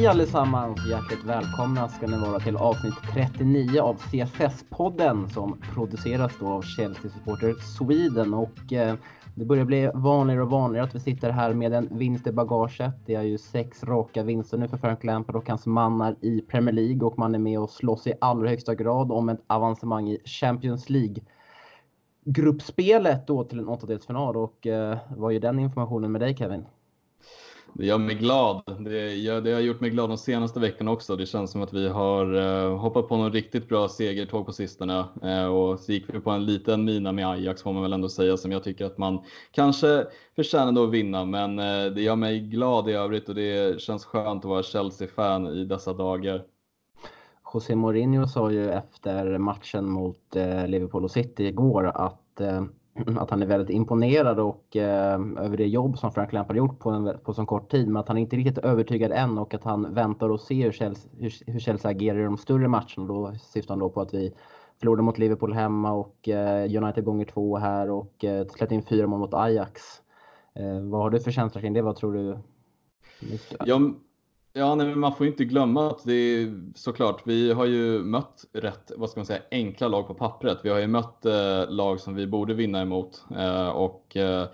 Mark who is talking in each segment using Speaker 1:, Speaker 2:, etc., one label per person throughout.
Speaker 1: Hej allesammans! Hjärtligt välkomna ska ni vara till avsnitt 39 av CSS-podden som produceras då av Chelsea Supporter Sweden. Och eh, det börjar bli vanligare och vanligare att vi sitter här med en vinst i bagaget. Det är ju sex raka vinster nu för Frank Lampard och hans mannar i Premier League och man är med och slåss i allra högsta grad om ett avancemang i Champions League gruppspelet då till en åttondelsfinal och eh, vad är den informationen med dig Kevin?
Speaker 2: Det gör mig glad. Det, gör, det har gjort mig glad de senaste veckorna också. Det känns som att vi har eh, hoppat på någon riktigt bra segertåg på sistone. eh, och så gick vi på en liten mina med Ajax får man väl ändå säga som jag tycker att man kanske förtjänade att vinna. Men eh, det gör mig glad i övrigt och det känns skönt att vara Chelsea-fan i dessa dagar.
Speaker 1: José Mourinho sa ju efter matchen mot eh, Liverpool och City igår att eh, att han är väldigt imponerad och eh, över det jobb som Frank Lampard gjort på, en, på så kort tid. Men att han inte är riktigt övertygad än och att han väntar och ser hur Chelsea, hur, hur Chelsea agerar i de större matcherna. Då syftar han då på att vi förlorade mot Liverpool hemma och eh, United gånger två här och eh, släppte in fyra mål mot Ajax. Eh, vad har du för känsla kring det? Vad tror du?
Speaker 2: Ja, Ja, nej, men man får inte glömma att det är såklart, vi har ju mött rätt, vad ska man säga, enkla lag på pappret. Vi har ju mött eh, lag som vi borde vinna emot eh, och eh,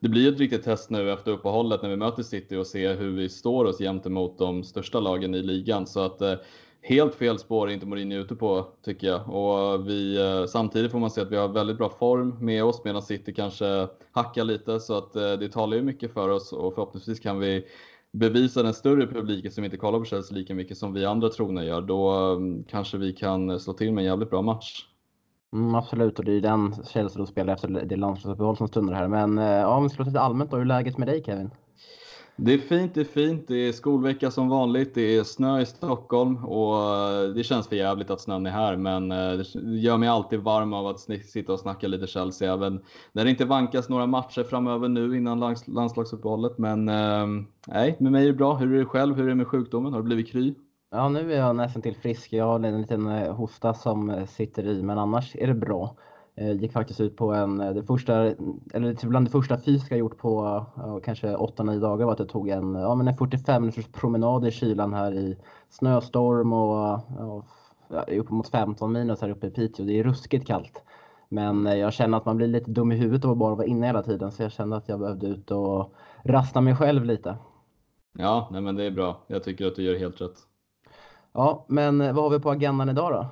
Speaker 2: det blir ett riktigt test nu efter uppehållet när vi möter City och ser hur vi står oss gentemot de största lagen i ligan. Så att eh, helt fel spår är inte Mourinho ute på tycker jag. Och vi, eh, samtidigt får man se att vi har väldigt bra form med oss medan City kanske hackar lite så att eh, det talar ju mycket för oss och förhoppningsvis kan vi bevisa den större publiken som inte kollar på Chelsea lika mycket som vi andra trogna gör, då mm, kanske vi kan eh, slå till med en jävligt bra match.
Speaker 1: Mm, absolut, och det är den Chelsea då spelar efter det landslagsuppehåll som stundar här. Men eh, ja, om vi ska lite allmänt då, hur är läget med dig Kevin?
Speaker 2: Det är fint, det är fint. Det är skolvecka som vanligt. Det är snö i Stockholm och eh, det känns för jävligt att snön är här, men eh, det gör mig alltid varm av att sitta och snacka lite Chelsea, även när det inte vankas några matcher framöver nu innan landslagsuppehållet. Men eh, nej, med mig är det bra. Hur är det själv? Hur är det med sjukdomen? Har du blivit kry?
Speaker 1: Ja, nu är jag nästan till frisk. Jag har en liten eh, hosta som sitter i, men annars är det bra. Eh, gick faktiskt ut på en, eh, det första, eller typ bland det första fysiska jag gjort på kanske 8-9 dagar var att jag tog en, ja, men en 45 minuters promenad i kylan här i snöstorm och ja, uppemot 15 minus här uppe i Piteå. Det är ruskigt kallt. Men eh, jag känner att man blir lite dum i huvudet av att bara vara inne hela tiden så jag kände att jag behövde ut och rasta mig själv lite.
Speaker 2: Ja, nej men det är bra. Jag tycker att du gör helt rätt.
Speaker 1: Ja, men vad har vi på agendan idag då?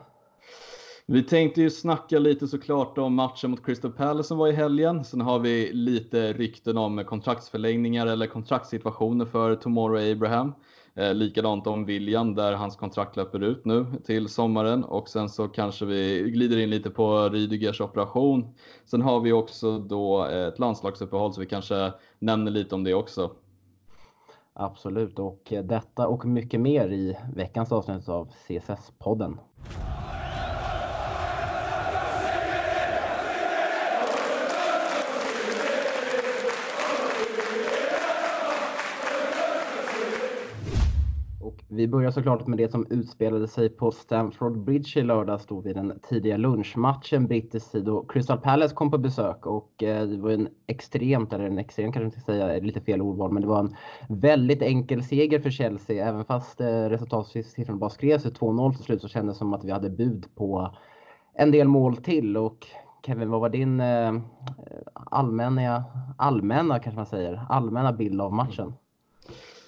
Speaker 2: Vi tänkte ju snacka lite såklart om matchen mot Crystal Palace som var i helgen. Sen har vi lite rykten om kontraktsförlängningar eller kontraktssituationer för Tomorrow Abraham. Eh, likadant om William där hans kontrakt löper ut nu till sommaren och sen så kanske vi glider in lite på Rydigers operation. Sen har vi också då eh, ett landslagsuppehåll så vi kanske nämner lite om det också.
Speaker 1: Absolut och eh, detta och mycket mer i veckans avsnitt av CSS-podden. Vi börjar såklart med det som utspelade sig på Stamford Bridge i lördags då vid den tidiga lunchmatchen brittisk tid och Crystal Palace kom på besök och eh, det var en extremt, eller en extrem kanske inte ska säga, lite fel ordval, men det var en väldigt enkel seger för Chelsea. Även fast eh, resultatsiffrorna bara skrevs 2-0 till slut så kändes det som att vi hade bud på en del mål till och Kevin, vad var din eh, allmänna, allmänna kanske man säger, allmänna bild av matchen? Mm.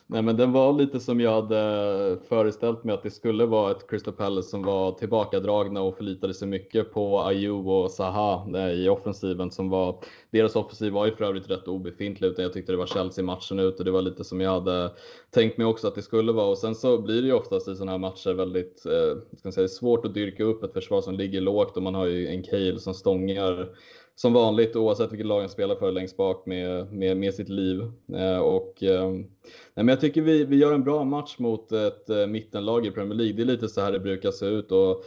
Speaker 2: Nej, men den var lite som jag hade föreställt mig att det skulle vara ett Crystal Palace som var tillbakadragna och förlitade sig mycket på Ayew och Zaha eh, i offensiven som var, deras offensiv var ju för övrigt rätt obefintlig utan jag tyckte det var Chelsea matchen ut och det var lite som jag hade tänkt mig också att det skulle vara. Och sen så blir det ju oftast i sådana här matcher väldigt, eh, ska säga, svårt att dyrka upp ett försvar som ligger lågt och man har ju en Cale som stångar som vanligt oavsett vilket lag han spelar för längst bak med, med, med sitt liv. Eh, och, eh, nej, men jag tycker vi, vi gör en bra match mot ett eh, mittenlag i Premier League. Det är lite så här det brukar se ut. Och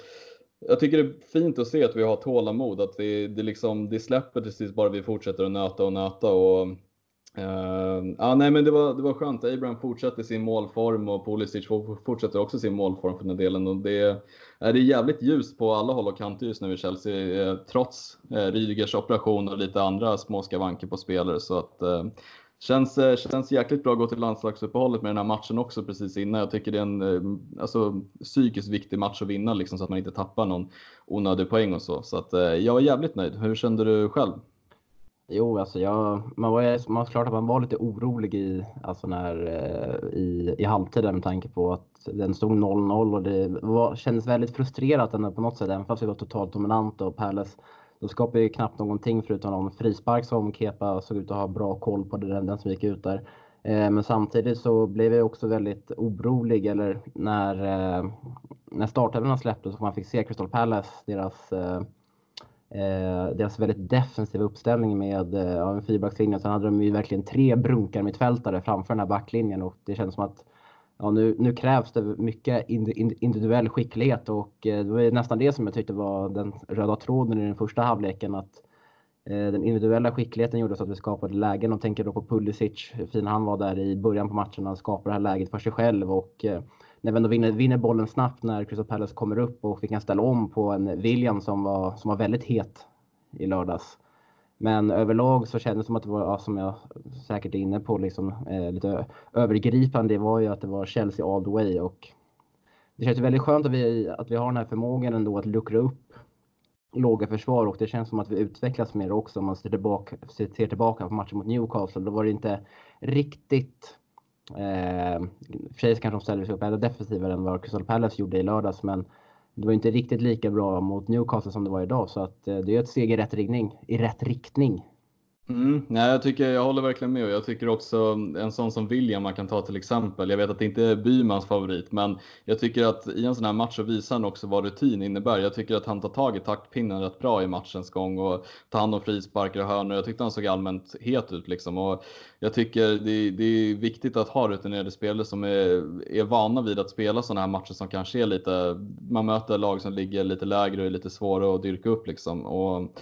Speaker 2: jag tycker det är fint att se att vi har tålamod, att vi, det, liksom, det släpper till sist bara vi fortsätter att nöta och nöta. Och, Uh, ja, nej, men det var, det var skönt. Abraham fortsätter sin målform och Pulisic fortsätter också sin målform för den delen. Och det, är det jävligt ljust på alla håll och kanter just nu i Chelsea, eh, trots eh, Rydgers operation och lite andra små skavanker på spelare. Så att, eh, Känns, eh, känns jäkligt bra att gå till landslagsuppehållet med den här matchen också precis innan. Jag tycker det är en eh, alltså, psykiskt viktig match att vinna liksom, så att man inte tappar någon onödig poäng och så. Så att, eh, jag är jävligt nöjd. Hur kände du själv?
Speaker 1: Jo, alltså jag, man var, man var klart att man var lite orolig i, alltså när, eh, i, i halvtid med tanke på att den stod 0-0 och det var, kändes väldigt frustrerat ändå på något sätt, även fast vi var totalt dominanta och Palace de skapade ju knappt någonting förutom någon frispark som Kepa såg ut att ha bra koll på, den, den som gick ut där. Eh, men samtidigt så blev jag också väldigt orolig eller när, eh, när startelvorna släpptes och man fick se Crystal Palace, deras eh, deras väldigt defensiva uppställning med eh, en fyrbackslinje. Sen hade de ju verkligen tre brunkar mittfältare framför den här backlinjen och det kändes som att ja, nu, nu krävs det mycket individuell skicklighet och eh, det var nästan det som jag tyckte var den röda tråden i den första halvleken. Att eh, den individuella skickligheten gjorde så att vi skapade lägen och tänker då på Pulisic, hur fin han var där i början på matchen. Han skapade det här läget för sig själv och eh, när vi ändå vinner, vinner bollen snabbt när Crystal Palace kommer upp och vi kan ställa om på en William som var, som var väldigt het i lördags. Men överlag så kändes det som att det var, ja, som jag säkert är inne på, liksom, eh, lite övergripande, det var ju att det var Chelsea all the way. Och det känns väldigt skönt att vi, att vi har den här förmågan ändå att luckra upp låga försvar och det känns som att vi utvecklas mer också om man ser tillbaka, ser tillbaka på matchen mot Newcastle. Då var det inte riktigt Eh, för sig kanske de ställde sig upp ännu defensivare än vad Crystal Palace gjorde i lördags men det var inte riktigt lika bra mot Newcastle som det var idag. Så att eh, det är ett steg i rätt riktning. I rätt riktning.
Speaker 2: Mm, nej, jag, tycker, jag håller verkligen med och jag tycker också en sån som William man kan ta till exempel. Jag vet att det inte är Bymans favorit, men jag tycker att i en sån här match så visar han också vad rutin innebär. Jag tycker att han tar tag i taktpinnen rätt bra i matchens gång och tar hand om frisparkar och hörnor. Jag tyckte han såg allmänt het ut liksom och jag tycker det, det är viktigt att ha rutinerade spelare som är, är vana vid att spela såna här matcher som kanske är lite, man möter lag som ligger lite lägre och är lite svåra att dyrka upp liksom. Och,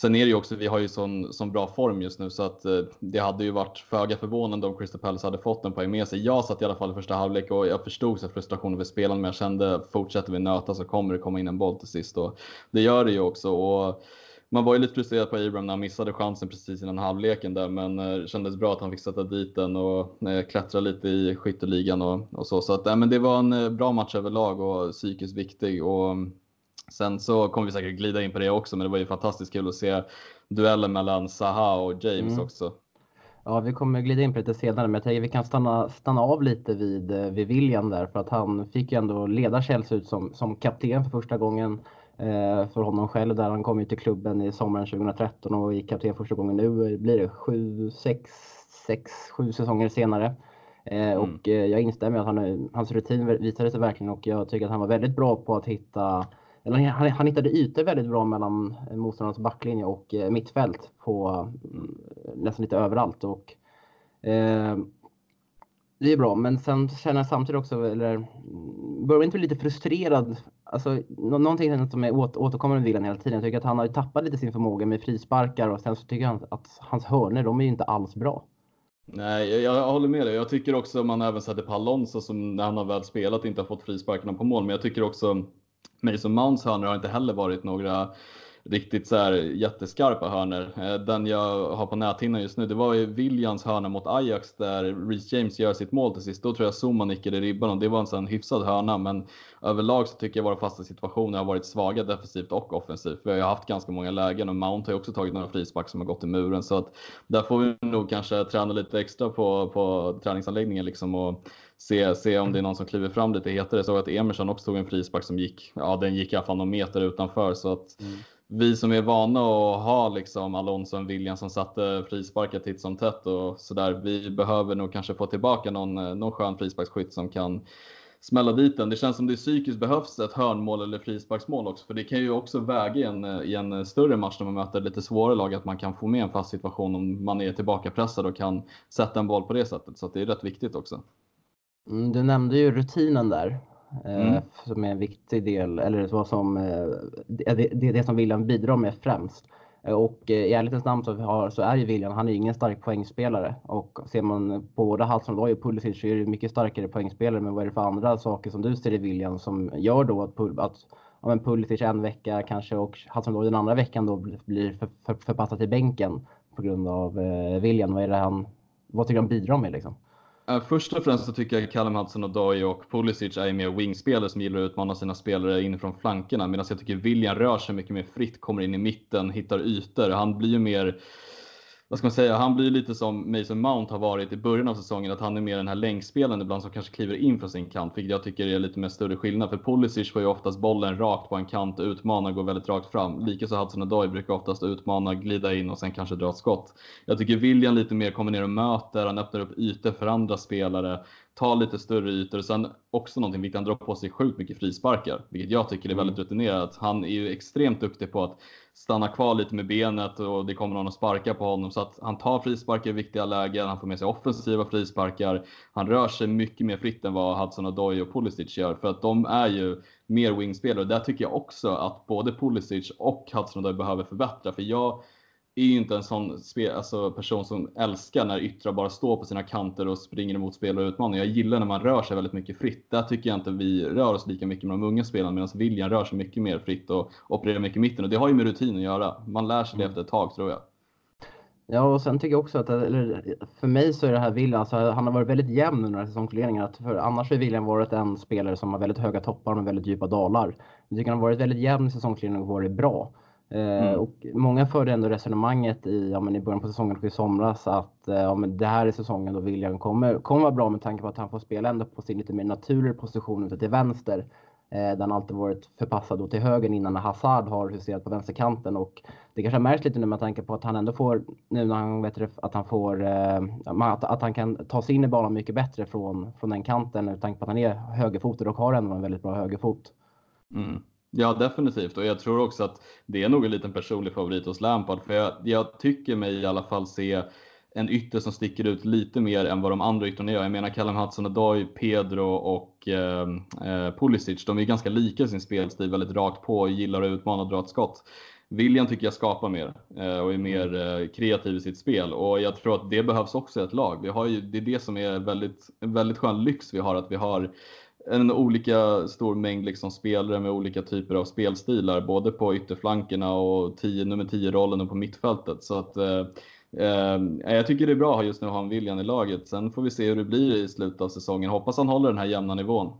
Speaker 2: Sen är det ju också, vi har ju sån, sån bra form just nu så att eh, det hade ju varit föga förvånande om Crystal Palace hade fått en poäng med sig. Jag satt i alla fall i första halvlek och jag förstod så frustrationen vid spelarna men jag kände fortsätter vi nöta så kommer det komma in en boll till sist och det gör det ju också. Och man var ju lite frustrerad på Abraham när han missade chansen precis innan halvleken där men eh, det kändes bra att han fick sätta dit den och eh, klättra lite i skytteligan och, och så. Så att, eh, men det var en eh, bra match överlag och psykiskt viktig. Och, Sen så kommer vi säkert glida in på det också, men det var ju fantastiskt kul att se duellen mellan Zaha och James mm. också.
Speaker 1: Ja, vi kommer glida in på det lite senare, men jag tänker vi kan stanna, stanna av lite vid, eh, vid William där, för att han fick ju ändå leda Chelsea ut som, som kapten för första gången eh, för honom själv. Där han kom ju till klubben i sommaren 2013 och gick kapten första gången nu. Blir det sju, sex, sex, sju säsonger senare. Eh, mm. Och eh, jag instämmer att han, hans rutin visade sig verkligen och jag tycker att han var väldigt bra på att hitta eller han, han hittade ytor väldigt bra mellan eh, motståndarnas backlinje och eh, mittfält på mm, nästan lite överallt. Och, eh, det är bra, men sen känner jag samtidigt också, eller mm, börjar inte bli lite frustrerad. Alltså, någonting som är åt, återkommande William hela tiden. Jag tycker att han har ju tappat lite sin förmåga med frisparkar och sen så tycker jag att hans hörnor, de är ju inte alls bra.
Speaker 2: Nej, jag, jag, håller med dig. Jag tycker också man även sätter på Alonso som när han har väl spelat inte har fått frisparkarna på mål. Men jag tycker också Mason Mounts hörnor har inte heller varit några riktigt så här jätteskarpa hörnor. Eh, den jag har på näthinnan just nu, det var ju Williams hörna mot Ajax där Reece James gör sitt mål till sist. Då tror jag Zuma nickade i ribban och det var en sån hyfsad hörna. Men överlag så tycker jag våra fasta situationer har varit svaga defensivt och offensivt. Vi har ju haft ganska många lägen och Mount har ju också tagit några frispark som har gått i muren. Så att där får vi nog kanske träna lite extra på, på träningsanläggningen liksom och se, se om det är någon som kliver fram lite hetare. Jag såg att Emerson också tog en frispark som gick, ja den gick i alla fall någon meter utanför. Så att mm. vi som är vana att ha liksom Alonso och William som satte frisparkar titt som tätt och sådär. Vi behöver nog kanske få tillbaka någon, någon skön frisparksskytt som kan smälla dit den. Det känns som det psykiskt behövs ett hörnmål eller frisparksmål också, för det kan ju också väga i en, i en större match när man möter lite svårare lag, att man kan få med en fast situation om man är tillbakapressad och kan sätta en boll på det sättet. Så det är rätt viktigt också.
Speaker 1: Mm, du nämnde ju rutinen där. Eh, mm. Som är en viktig del, eller vad som, eh, det, det, det som William bidrar med främst. Eh, och i ärlighetens namn så, har, så är ju William, han är ingen stark poängspelare. Och ser man på både Hudson och Pulisic så är det mycket starkare poängspelare. Men vad är det för andra saker som du ser i William som gör då att, att ja, men Pulisic en vecka kanske och Hudson den andra veckan då blir för, för, förpassad till bänken på grund av eh, William? Vad är det han vad tycker han bidrar med liksom?
Speaker 2: Eh, först och främst så tycker jag Callum Hudson och Doy och Pulisic är mer wingspelare som gillar att utmana sina spelare inifrån flankerna. Medan jag tycker William rör sig mycket mer fritt, kommer in i mitten, hittar ytor. Han blir ju mer vad ska man säga, han blir lite som Mason Mount har varit i början av säsongen, att han är mer den här länkspelaren ibland som kanske kliver in från sin kant, vilket jag tycker är lite mer större skillnad. För Pulisic får ju oftast bollen rakt på en kant, utmanar, går väldigt rakt fram. Likaså Hudson Odoi brukar oftast utmana, glida in och sen kanske dra ett skott. Jag tycker William lite mer kommer ner och möter, han öppnar upp ytor för andra spelare, tar lite större ytor. Sen också någonting viktigt, han drar på sig sjukt mycket frisparkar, vilket jag tycker är väldigt mm. rutinerat. Han är ju extremt duktig på att stanna kvar lite med benet och det kommer någon att sparka på honom. Så att han tar frisparkar i viktiga lägen, han får med sig offensiva frisparkar. Han rör sig mycket mer fritt än vad Hudson Odoi och Pulisic gör för att de är ju mer wingspelare. Där tycker jag också att både Pulisic och Hudson Odoi behöver förbättra. För jag är ju inte en sån alltså person som älskar när yttrar bara står på sina kanter och springer emot spelare och utmaningar. Jag gillar när man rör sig väldigt mycket fritt. Där tycker jag inte vi rör oss lika mycket med de unga spelarna medan William rör sig mycket mer fritt och opererar mycket i mitten. Och det har ju med rutin att göra. Man lär sig det mm. efter ett tag tror jag.
Speaker 1: Ja, och sen tycker jag också att, eller, för mig så är det här William, alltså, han har varit väldigt jämn under säsongsturneringen. För annars har William varit en spelare som har väldigt höga toppar och väldigt djupa dalar. Jag tycker han har varit väldigt jämn i säsongsturneringen och varit bra. Eh, mm. Och många förde ändå resonemanget i, ja, men i början på säsongen och i somras att eh, ja, men det här är säsongen då William kommer, kommer vara bra med tanke på att han får spela ändå på sin lite mer naturliga position ute till vänster. Eh, där han alltid varit förpassad då till höger innan när Hazard har huserat på vänsterkanten. Och det kanske märks lite nu med tanke på att han ändå får, nu när han vet att han får, eh, att, att han kan ta sig in i banan mycket bättre från, från den kanten med tanke på att han är högerfotad och har ändå en väldigt bra högerfot.
Speaker 2: Mm. Ja, definitivt. Och jag tror också att det är nog en liten personlig favorit hos Lampard. För jag, jag tycker mig i alla fall se en ytter som sticker ut lite mer än vad de andra yttrarna gör. Jag menar Callum Hudson-Odoi, Pedro och eh, eh, Pulisic, de är ganska lika i sin spelstil, väldigt rakt på, gillar att utmana och dra ett skott. William tycker jag skapar mer eh, och är mer eh, kreativ i sitt spel och jag tror att det behövs också i ett lag. Vi har ju, det är det som är väldigt, väldigt skön lyx vi har, att vi har en olika stor mängd liksom spelare med olika typer av spelstilar, både på ytterflankerna och tio, nummer 10-rollen och på mittfältet. Så att, eh, eh, jag tycker det är bra just nu att ha en William i laget. Sen får vi se hur det blir i slutet av säsongen. Hoppas han håller den här jämna nivån.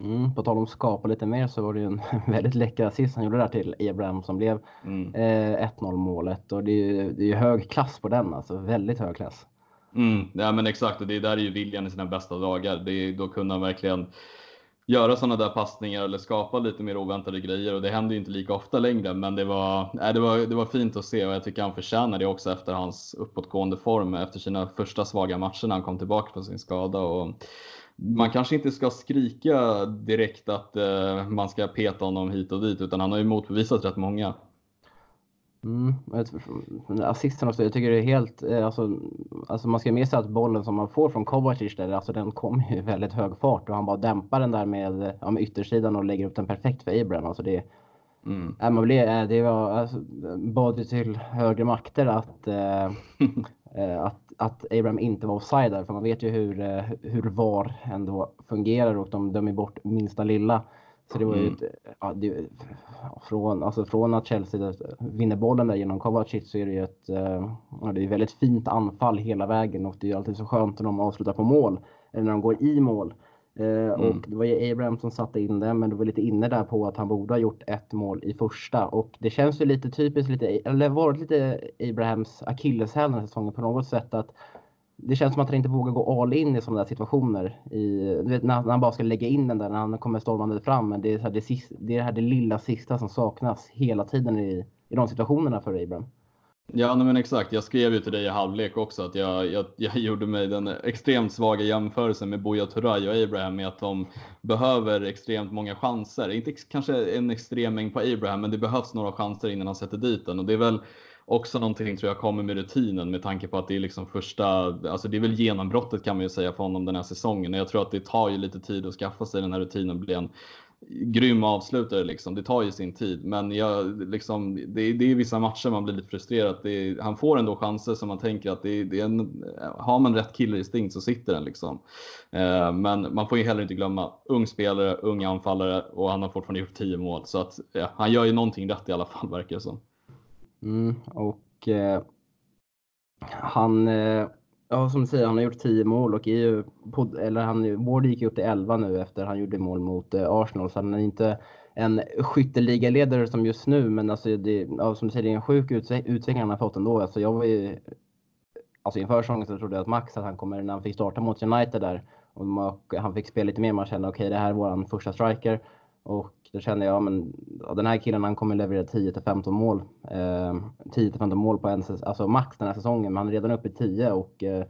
Speaker 1: Mm, på tal om skapa lite mer så var det ju en väldigt läcker assist han gjorde där till Abraham som blev mm. eh, 1-0 målet. Och det är ju det är hög klass på den, alltså väldigt hög klass.
Speaker 2: Mm, ja men exakt och det är där är ju William i sina bästa dagar. Det är, då kunde han verkligen göra sådana där passningar eller skapa lite mer oväntade grejer och det händer ju inte lika ofta längre. Men det var, nej, det var, det var fint att se och jag tycker han förtjänar det också efter hans uppåtgående form efter sina första svaga matcher när han kom tillbaka från sin skada. Och man kanske inte ska skrika direkt att eh, man ska peta honom hit och dit utan han har ju motbevisat rätt många.
Speaker 1: Mm, assisten också, jag tycker det är helt, eh, alltså, alltså man ska med sig att bollen som man får från Kovacic där, alltså den kommer i väldigt hög fart och han bara dämpar den där med, ja, med yttersidan och lägger upp den perfekt för Abraham. Alltså det, mm. äh, man blir, äh, det var, alltså, bad till högre makter att, äh, att, att Abraham inte var offside där, för man vet ju hur, hur VAR ändå fungerar och de dömer bort minsta lilla. Så det var ju mm. ja, det, från, alltså från att Chelsea vinner bollen där genom Kovacic så är det ju ett, eh, ja, det är väldigt fint anfall hela vägen och det är alltid så skönt när de avslutar på mål, eller när de går i mål. Eh, mm. Och det var ju Abraham som satte in det, men det var lite inne där på att han borde ha gjort ett mål i första. Och det känns ju lite typiskt, lite, eller varit lite Abrahams akilleshäl den här säsongen på något sätt. att det känns som att han inte vågar gå all in i sådana där situationer. I, vet, när, när, han bara ska lägga in den där, när han kommer stormande fram. Men det är, här, det, sista, det, är det här det lilla sista som saknas hela tiden i, i de situationerna för Abraham.
Speaker 2: Ja, men exakt. Jag skrev ju till dig i halvlek också att jag, jag, jag gjorde mig den extremt svaga jämförelsen med Buya Turay och Abraham med att de behöver extremt många chanser. Inte kanske en extrem mängd på Abraham, men det behövs några chanser innan han sätter dit den och det är väl också någonting tror jag kommer med rutinen med tanke på att det är liksom första, alltså det är väl genombrottet kan man ju säga för honom den här säsongen. Och jag tror att det tar ju lite tid att skaffa sig den här rutinen och bli en grym avslutare liksom. Det tar ju sin tid, men jag, liksom, det, är, det är vissa matcher man blir lite frustrerad. Är, han får ändå chanser som man tänker att det det är en, har man rätt killerinstinkt så sitter den liksom. Eh, men man får ju heller inte glömma ung spelare, ung anfallare och han har fortfarande gjort 10 mål så att ja, han gör ju någonting rätt i alla fall verkar det som.
Speaker 1: Mm, och eh, han, eh, Ja, som du säger, han har gjort 10 mål och är ju på, eller han, Ward gick ju upp till 11 nu efter han gjorde mål mot eh, Arsenal. Så han är inte en skytteligaledare som just nu, men alltså det, ja, som du säger, det är en sjuk utveckling han har fått ändå. Alltså jag var ju, alltså inför säsongen så trodde jag att Max att han kommer, när han fick starta mot United där, och han fick spela lite mer, man kände okej okay, det här är vår första striker. Och då kände jag, men ja, den här killen han kommer leverera 10 15 mål. Eh, 10 15 mål på en alltså max den här säsongen, men han är redan uppe i 10 och eh,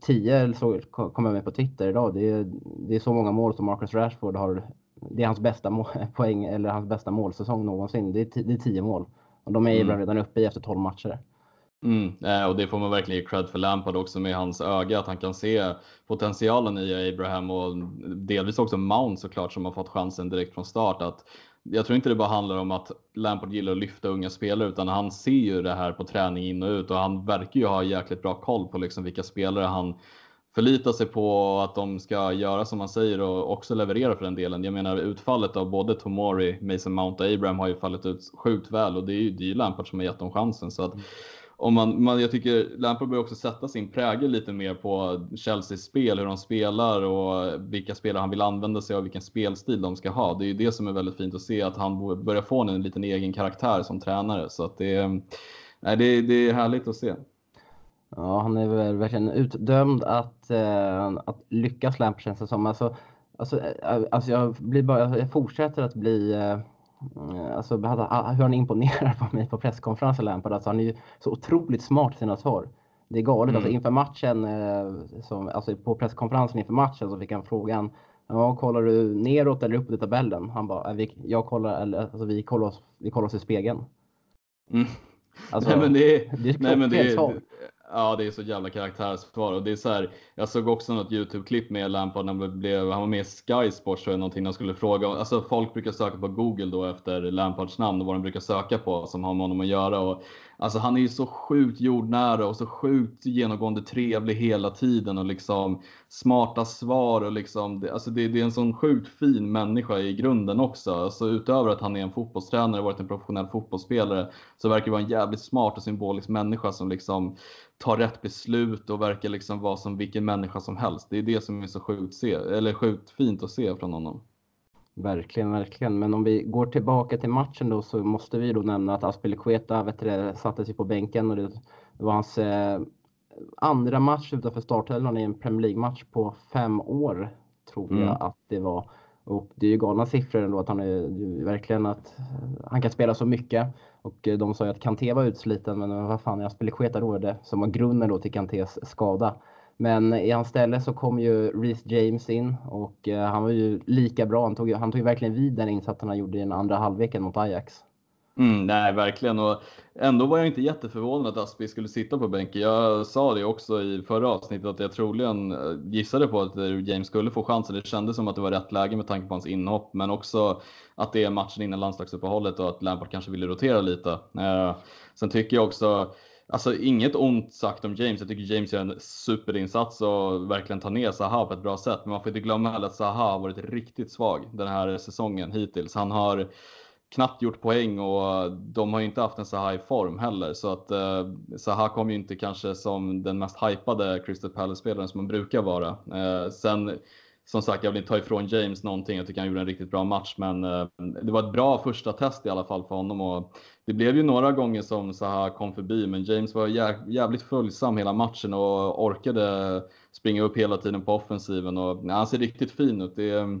Speaker 1: 10 så kom jag med på Twitter idag. Det är, det är så många mål som Marcus Rashford har. Det är hans bästa mål, poäng eller hans bästa målsäsong någonsin. Det är, det är 10 mål och de är mm. redan uppe i efter 12 matcher.
Speaker 2: Mm, eh, och det får man verkligen ge cred för Lampard också med hans öga, att han kan se potentialen i Abraham och delvis också Mount såklart som har fått chansen direkt från start. Att jag tror inte det bara handlar om att Lampard gillar att lyfta unga spelare utan han ser ju det här på träning in och ut och han verkar ju ha jäkligt bra koll på liksom vilka spelare han förlitar sig på att de ska göra som han säger och också leverera för den delen. Jag menar utfallet av både Tomori, Mason Mount och Abraham har ju fallit ut sjukt väl och det är ju, det är ju Lampard som har gett dem chansen. Så att mm om man, man, jag tycker Lampard bör också sätta sin prägel lite mer på Chelseas spel, hur de spelar och vilka spelare han vill använda sig av, vilken spelstil de ska ha. Det är ju det som är väldigt fint att se, att han börjar få en liten egen karaktär som tränare. Så att det, nej, det, det är härligt att se.
Speaker 1: Ja, han är väl verkligen utdömd att, eh, att lyckas Lampard känns det som. Alltså, alltså, eh, alltså jag, blir bara, jag fortsätter att bli Eh, alltså, hur han imponerar på mig på presskonferensen Lampard. Alltså, han är ju så otroligt smart i sina svar. Det är galet. Alltså, mm. Alltså, inför matchen, eh, som, alltså, på presskonferensen inför matchen så fick han frågan Ja, kollar du neråt eller uppåt i tabellen? Han bara, vi, jag kollar, eller, alltså, vi, kollar oss, vi kollar oss i spegeln.
Speaker 2: Mm. Alltså, nej, men det är, det är nej, men det är, Ja, det är så jävla karaktärsvar och det är så här. Jag såg också något Youtube-klipp med Lampard när han blev, han var med i Sky Sports eller någonting. De skulle fråga, alltså folk brukar söka på Google då efter Lampards namn och vad de brukar söka på som har med honom att göra och Alltså han är ju så sjukt jordnära och så sjukt genomgående trevlig hela tiden och liksom smarta svar och liksom, alltså det, det är en sån sjukt fin människa i grunden också. Alltså utöver att han är en fotbollstränare och varit en professionell fotbollsspelare så verkar det vara en jävligt smart och symbolisk människa som liksom tar rätt beslut och verkar liksom vara som vilken människa som helst. Det är det som är så sjukt, se, eller sjukt fint att se från honom.
Speaker 1: Verkligen, verkligen. Men om vi går tillbaka till matchen då så måste vi då nämna att Aspelekueta vet du, satte sig på bänken och det, var hans eh, andra match utanför startelvan i en Premier League-match på fem år, tror mm. jag att det var. Och det är ju galna siffror ändå att han är verkligen att han kan spela så mycket. Och de sa ju att Kanté var utsliten, men vad fan, Aspelekueta då är det som var grunden då till Kantés skada. Men i hans ställe så kom ju Reece James in och eh, han var ju lika bra. Han tog, han tog verkligen vid den insatsen han gjorde i den andra halvleken mot Ajax.
Speaker 2: Mm, nej, verkligen. Och ändå var jag inte jätteförvånad att Aspi skulle sitta på bänken. Jag sa det också i förra avsnittet att jag troligen eh, gissade på att eh, James skulle få chansen. Det kändes som att det var rätt läge med tanke på hans inhopp, men också att det är matchen innan landslagsuppehållet och att Lampard kanske ville rotera lite. Eh, sen tycker jag också Alltså inget ont sagt om James. Jag tycker James gör en superinsats och verkligen tar ner Zaha på ett bra sätt. Men man får inte glömma heller att Zaha har varit riktigt svag den här säsongen hittills. Han har knappt gjort poäng och de har ju inte haft en Zaha i form heller. Så att eh, Zaha kom ju inte kanske som den mest hypade Crystal Palace-spelaren som man brukar vara. Eh, sen som sagt, jag vill inte ta ifrån James någonting. Jag tycker han gjorde en riktigt bra match, men eh, det var ett bra första test i alla fall för honom. Och det blev ju några gånger som Zaha kom förbi, men James var jävligt följsam hela matchen och orkade springa upp hela tiden på offensiven. Och, nej, han ser riktigt fin ut. Det,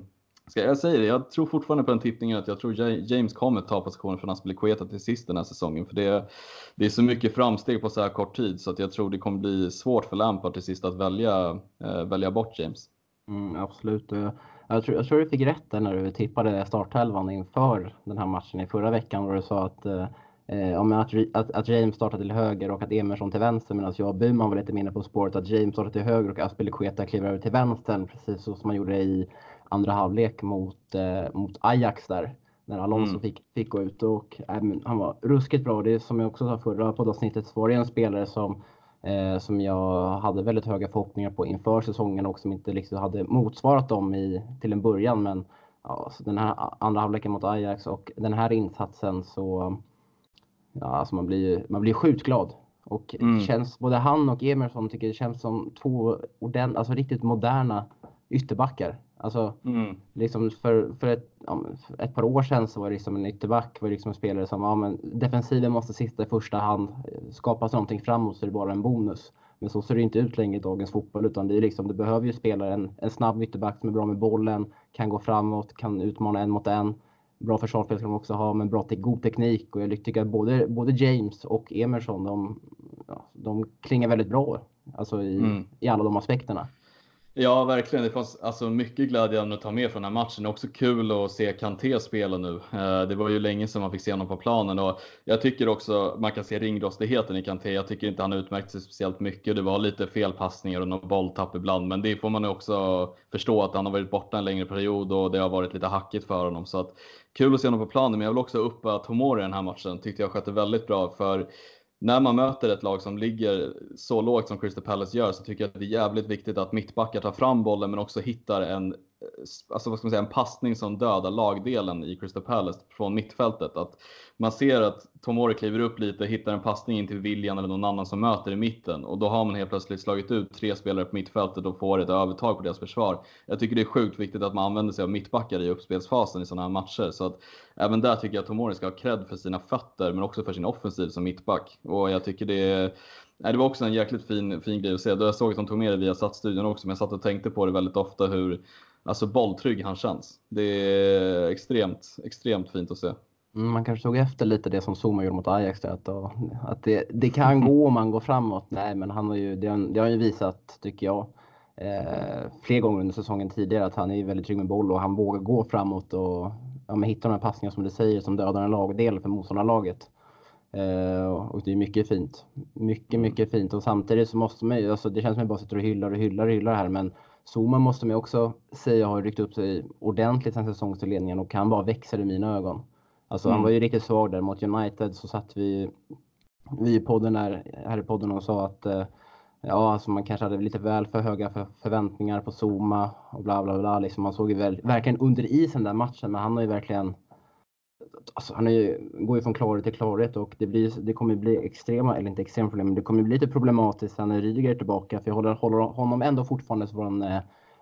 Speaker 2: ska jag säga det, jag tror fortfarande på den tippningen att jag tror James kommer ta positionen från Aspelekueta till sist den här säsongen. För det, det är så mycket framsteg på så här kort tid så att jag tror det kommer bli svårt för Lampard till sist att välja, eh, välja bort James.
Speaker 1: Mm, absolut. Jag tror, jag tror du fick rätt där när du tippade startelvan inför den här matchen i förra veckan och du sa att, eh, att, att, att, James startade till höger och att Emerson till vänster medan jag och Byman var lite mindre på spåret att James startade till höger och Aspelekueta kliver över till vänster precis så som man gjorde i andra halvlek mot, eh, mot Ajax där när Alonso mm. fick, fick gå ut och äh, han var ruskigt bra. Det är som jag också sa förra poddavsnittet så var det en spelare som eh, som jag hade väldigt höga förhoppningar på inför säsongen och som inte liksom hade motsvarat dem i, till en början. Men ja, den här andra halvleken mot Ajax och den här insatsen så ja, alltså man blir man blir sjukt glad Och mm. känns, både han och Emerson tycker det känns som två ordent, alltså riktigt moderna ytterbackar. Alltså, mm. liksom för, för, ett, ja, för ett par år sedan så var det liksom en ytterback var liksom en spelare som, ja men defensiven måste sitta i första hand. Skapas någonting framåt så är det bara en bonus. Men så ser det inte ut längre i dagens fotboll utan det är liksom, du behöver ju spela en, en snabb ytterback som är bra med bollen, kan gå framåt, kan utmana en mot en. Bra försvarsspel ska de också ha, men bra till god teknik. Och jag tycker att både, både James och Emerson, de, de klingar väldigt bra alltså i, mm. i alla de aspekterna.
Speaker 2: Ja, verkligen. Det fanns alltså mycket glädjande att ta med från den här matchen. Det är också kul att se Kanté spela nu. Eh, det var ju länge sedan man fick se honom på planen och jag tycker också man kan se ringrostigheten i Kanté. Jag tycker inte han utmärkt sig speciellt mycket. Det var lite felpassningar och någon bolltapp ibland, men det får man också förstå att han har varit borta en längre period och det har varit lite hackigt för honom. Så att kul att se honom på planen, men jag vill också uppa Tomori i den här matchen. Tyckte jag skötte väldigt bra för när man möter ett lag som ligger så lågt som Crystal Palace gör så tycker jag att det är jävligt viktigt att mittbackar tar fram bollen men också hittar en alltså vad ska man säga, en passning som dödar lagdelen i Crystal Palace från mittfältet. Att man ser att Tomori kliver upp lite, hittar en passning in till William eller någon annan som möter i mitten och då har man helt plötsligt slagit ut tre spelare på mittfältet och får ett övertag på deras försvar. Jag tycker det är sjukt viktigt att man använder sig av mittbackar i uppspelsfasen i sådana här matcher. Så att även där tycker jag att Tomori ska ha cred för sina fötter men också för sin offensiv som mittback. Och jag tycker det är Nej, det var också en jäkligt fin, fin grej att se. Jag såg att de tog med det via satsstudion också, men jag satt och tänkte på det väldigt ofta hur alltså bolltrygg han känns. Det är extremt, extremt fint att se.
Speaker 1: Mm, man kanske tog efter lite det som Zuma gjorde mot Ajax. Att, att det, det kan gå om man går framåt. Nej, men han har ju, det, har, det har ju visat, tycker jag, eh, fler gånger under säsongen tidigare att han är väldigt trygg med boll och han vågar gå framåt och ja, men hitta de här passningarna som du säger som dödar en lagdel för motståndarlaget. Eh, och det är mycket fint. Mycket, mycket fint. Och samtidigt så måste man ju, alltså det känns som att jag bara sitter och hyllar och hyllar och hyllar här, men Zuma måste man också säga har ryckt upp sig ordentligt sen säsongsinledningen och kan bara växa i mina ögon. Alltså mm. han var ju riktigt svag där mot United så satt vi, vi i podden där, här i podden och sa att eh, ja, alltså man kanske hade lite väl för höga för, förväntningar på Zuma och bla bla bla. Liksom man såg ju väl, verkligen under isen den matchen, men han har ju verkligen Alltså, han är, går ju från klarhet till klarhet och det, blir, det kommer bli extrema, eller inte extrema problem, men det kommer bli lite problematiskt när Rydiger är tillbaka. För jag håller, håller honom ändå fortfarande som vår eh,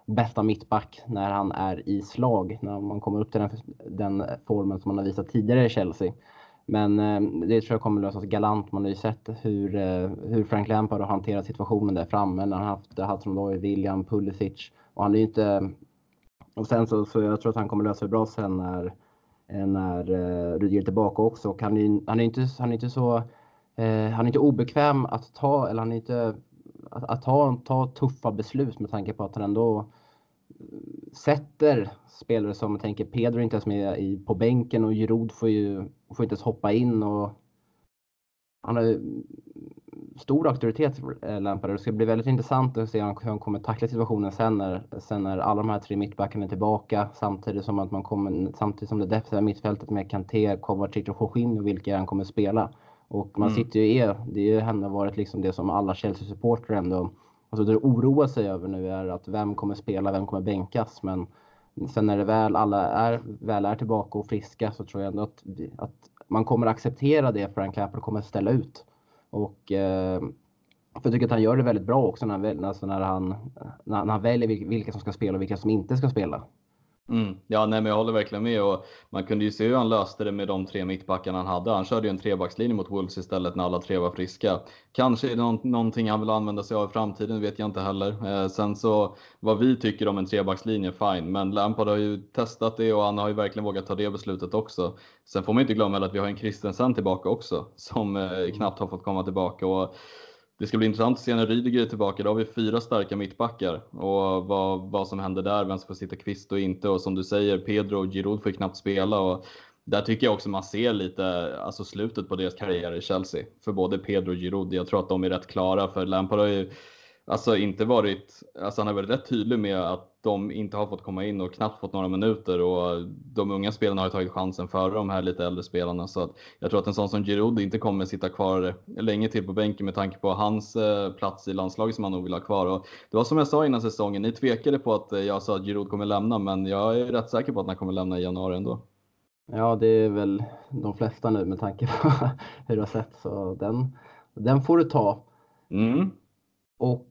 Speaker 1: bästa mittback när han är i slag, när man kommer upp till den, den formen som man har visat tidigare i Chelsea. Men eh, det tror jag kommer lösas galant. Man har ju sett hur, eh, hur Frank Lampard har hanterat situationen där framme när han haft Hudson-Odoi, William, Pulisic. Och han är inte... Och sen så, så jag tror att han kommer lösa det bra sen när Eh, Eh, när eh, Rudiger är tillbaka också. Och han, är, han, är inte, han är inte så eh, han är inte obekväm att ta, eller han är inte, att, att ta, ta tuffa beslut med tanke på att han ändå sätter spelare som jag tänker Pedro inte ens med i, på bänken och Giroud får ju får inte ens hoppa in och han har stor auktoritet eh, Lampard. Det ska bli väldigt intressant att se hur han kommer tackla situationen sen när, sen när alla de här tre mittbackarna är tillbaka samtidigt som att man kommer, samtidigt som det defensiva mittfältet med Kanté, Kovacic och Jorginho vilka han kommer spela. Och man mm. sitter ju i, det har varit liksom det som alla Chelsea-supportrar ändå alltså det oroar sig över nu är att vem kommer spela, vem kommer bänkas. Men sen när det väl alla är, väl är tillbaka och friska så tror jag ändå att, att man kommer acceptera det Frank Lampard kommer ställa ut. Och eh, för jag tycker att han gör det väldigt bra också när, alltså när, han, när, han väljer vilka som ska spela och vilka som inte ska spela.
Speaker 2: Mm. Ja, nej, men jag håller verkligen med och man kunde ju se hur han löste det med de tre mittbackarna han hade. Han körde ju en trebackslinje mot Wolves istället när alla tre var friska. Kanske är det någon, någonting han vill använda sig av i framtiden, vet jag inte heller. Eh, sen så vad vi tycker om en trebackslinje, fine, men Lampard har ju testat det och han har ju verkligen vågat ta det beslutet också. Sen får man inte glömma att vi har en Kristensen tillbaka också som eh, knappt har fått komma tillbaka och det ska bli intressant att se när Rydiger är tillbaka. Då har vi fyra starka mittbackar och vad, vad som händer där, vem som får sitta kvist och inte. Och som du säger, Pedro och Giroud får knappt spela. Och där tycker jag också man ser lite alltså slutet på deras karriär i Chelsea. För både Pedro och Giroud. Jag tror att de är rätt klara för Lampard har ju alltså inte varit, alltså han har varit rätt tydlig med att de inte har fått komma in och knappt fått några minuter och de unga spelarna har tagit chansen före de här lite äldre spelarna så att jag tror att en sån som Giroud inte kommer sitta kvar länge till på bänken med tanke på hans eh, plats i landslaget som han nog vill ha kvar. Och det var som jag sa innan säsongen, ni tvekade på att jag sa att Giroud kommer lämna men jag är rätt säker på att han kommer lämna i januari ändå.
Speaker 1: Ja, det är väl de flesta nu med tanke på hur det har sett så den Den får du ta.
Speaker 2: Mm.
Speaker 1: Och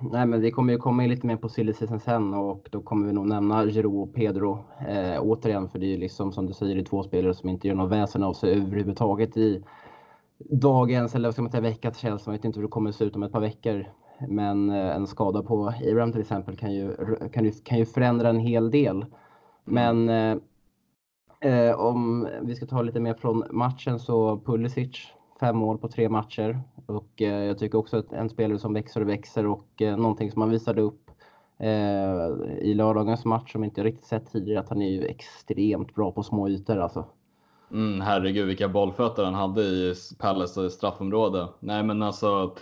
Speaker 1: nej, men vi kommer ju komma in lite mer på silly sen och då kommer vi nog nämna Giroud och Pedro eh, återigen för det är ju liksom som du säger, det är två spelare som inte gör något väsen av sig överhuvudtaget i dagens, eller vad ska man säga, veckans Chelsea. Man vet inte hur det kommer att se ut om ett par veckor. Men eh, en skada på Abraham till exempel kan ju, kan ju, kan ju förändra en hel del. Men eh, eh, om vi ska ta lite mer från matchen så Pulisic, fem mål på tre matcher. Och eh, jag tycker också att en spelare som växer och växer och eh, någonting som han visade upp eh, i lördagens match som inte riktigt sett tidigare att han är ju extremt bra på små ytor alltså.
Speaker 2: Mm, herregud vilka bollfötter han hade i Palace straffområde. Nej men alltså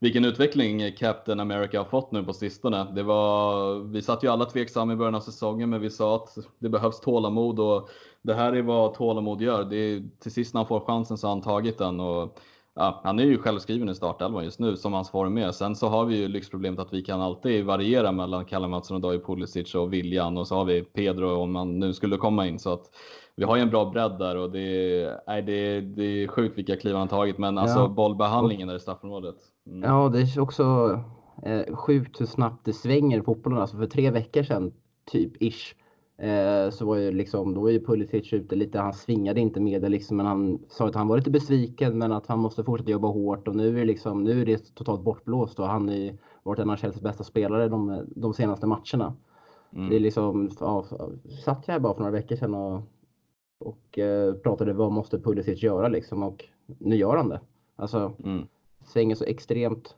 Speaker 2: vilken utveckling Captain America har fått nu på sistone. Det var, vi satt ju alla tveksamma i början av säsongen, men vi sa att det behövs tålamod och det här är vad tålamod gör. Det är, till sist när han får chansen så har han tagit den och ja, han är ju självskriven i startelvan just nu som hans form är. Sen så har vi ju lyxproblemet att vi kan alltid variera mellan Kalle Mattsson och David Pulisic och William och så har vi Pedro om han nu skulle komma in så att vi har ju en bra bredd där och det är, nej, det är, det är sjukt vilka kliv han tagit men alltså ja. bollbehandlingen där i straffområdet.
Speaker 1: Mm. Ja, det är också eh, sjukt hur snabbt det svänger i fotbollen. Alltså för tre veckor sedan, typ ish, eh, så var ju liksom, då var ju Pulisic ute lite, han svingade inte med det liksom, men han sa att han var lite besviken men att han måste fortsätta jobba hårt och nu är det liksom, nu är det totalt bortblåst och han har varit en av Chelseas bästa spelare de, de senaste matcherna. Mm. Det är liksom, ja, satt jag här bara för några veckor sedan och, och eh, pratade vad måste Pulisic göra liksom och nu gör han det. Alltså, mm svänger så extremt,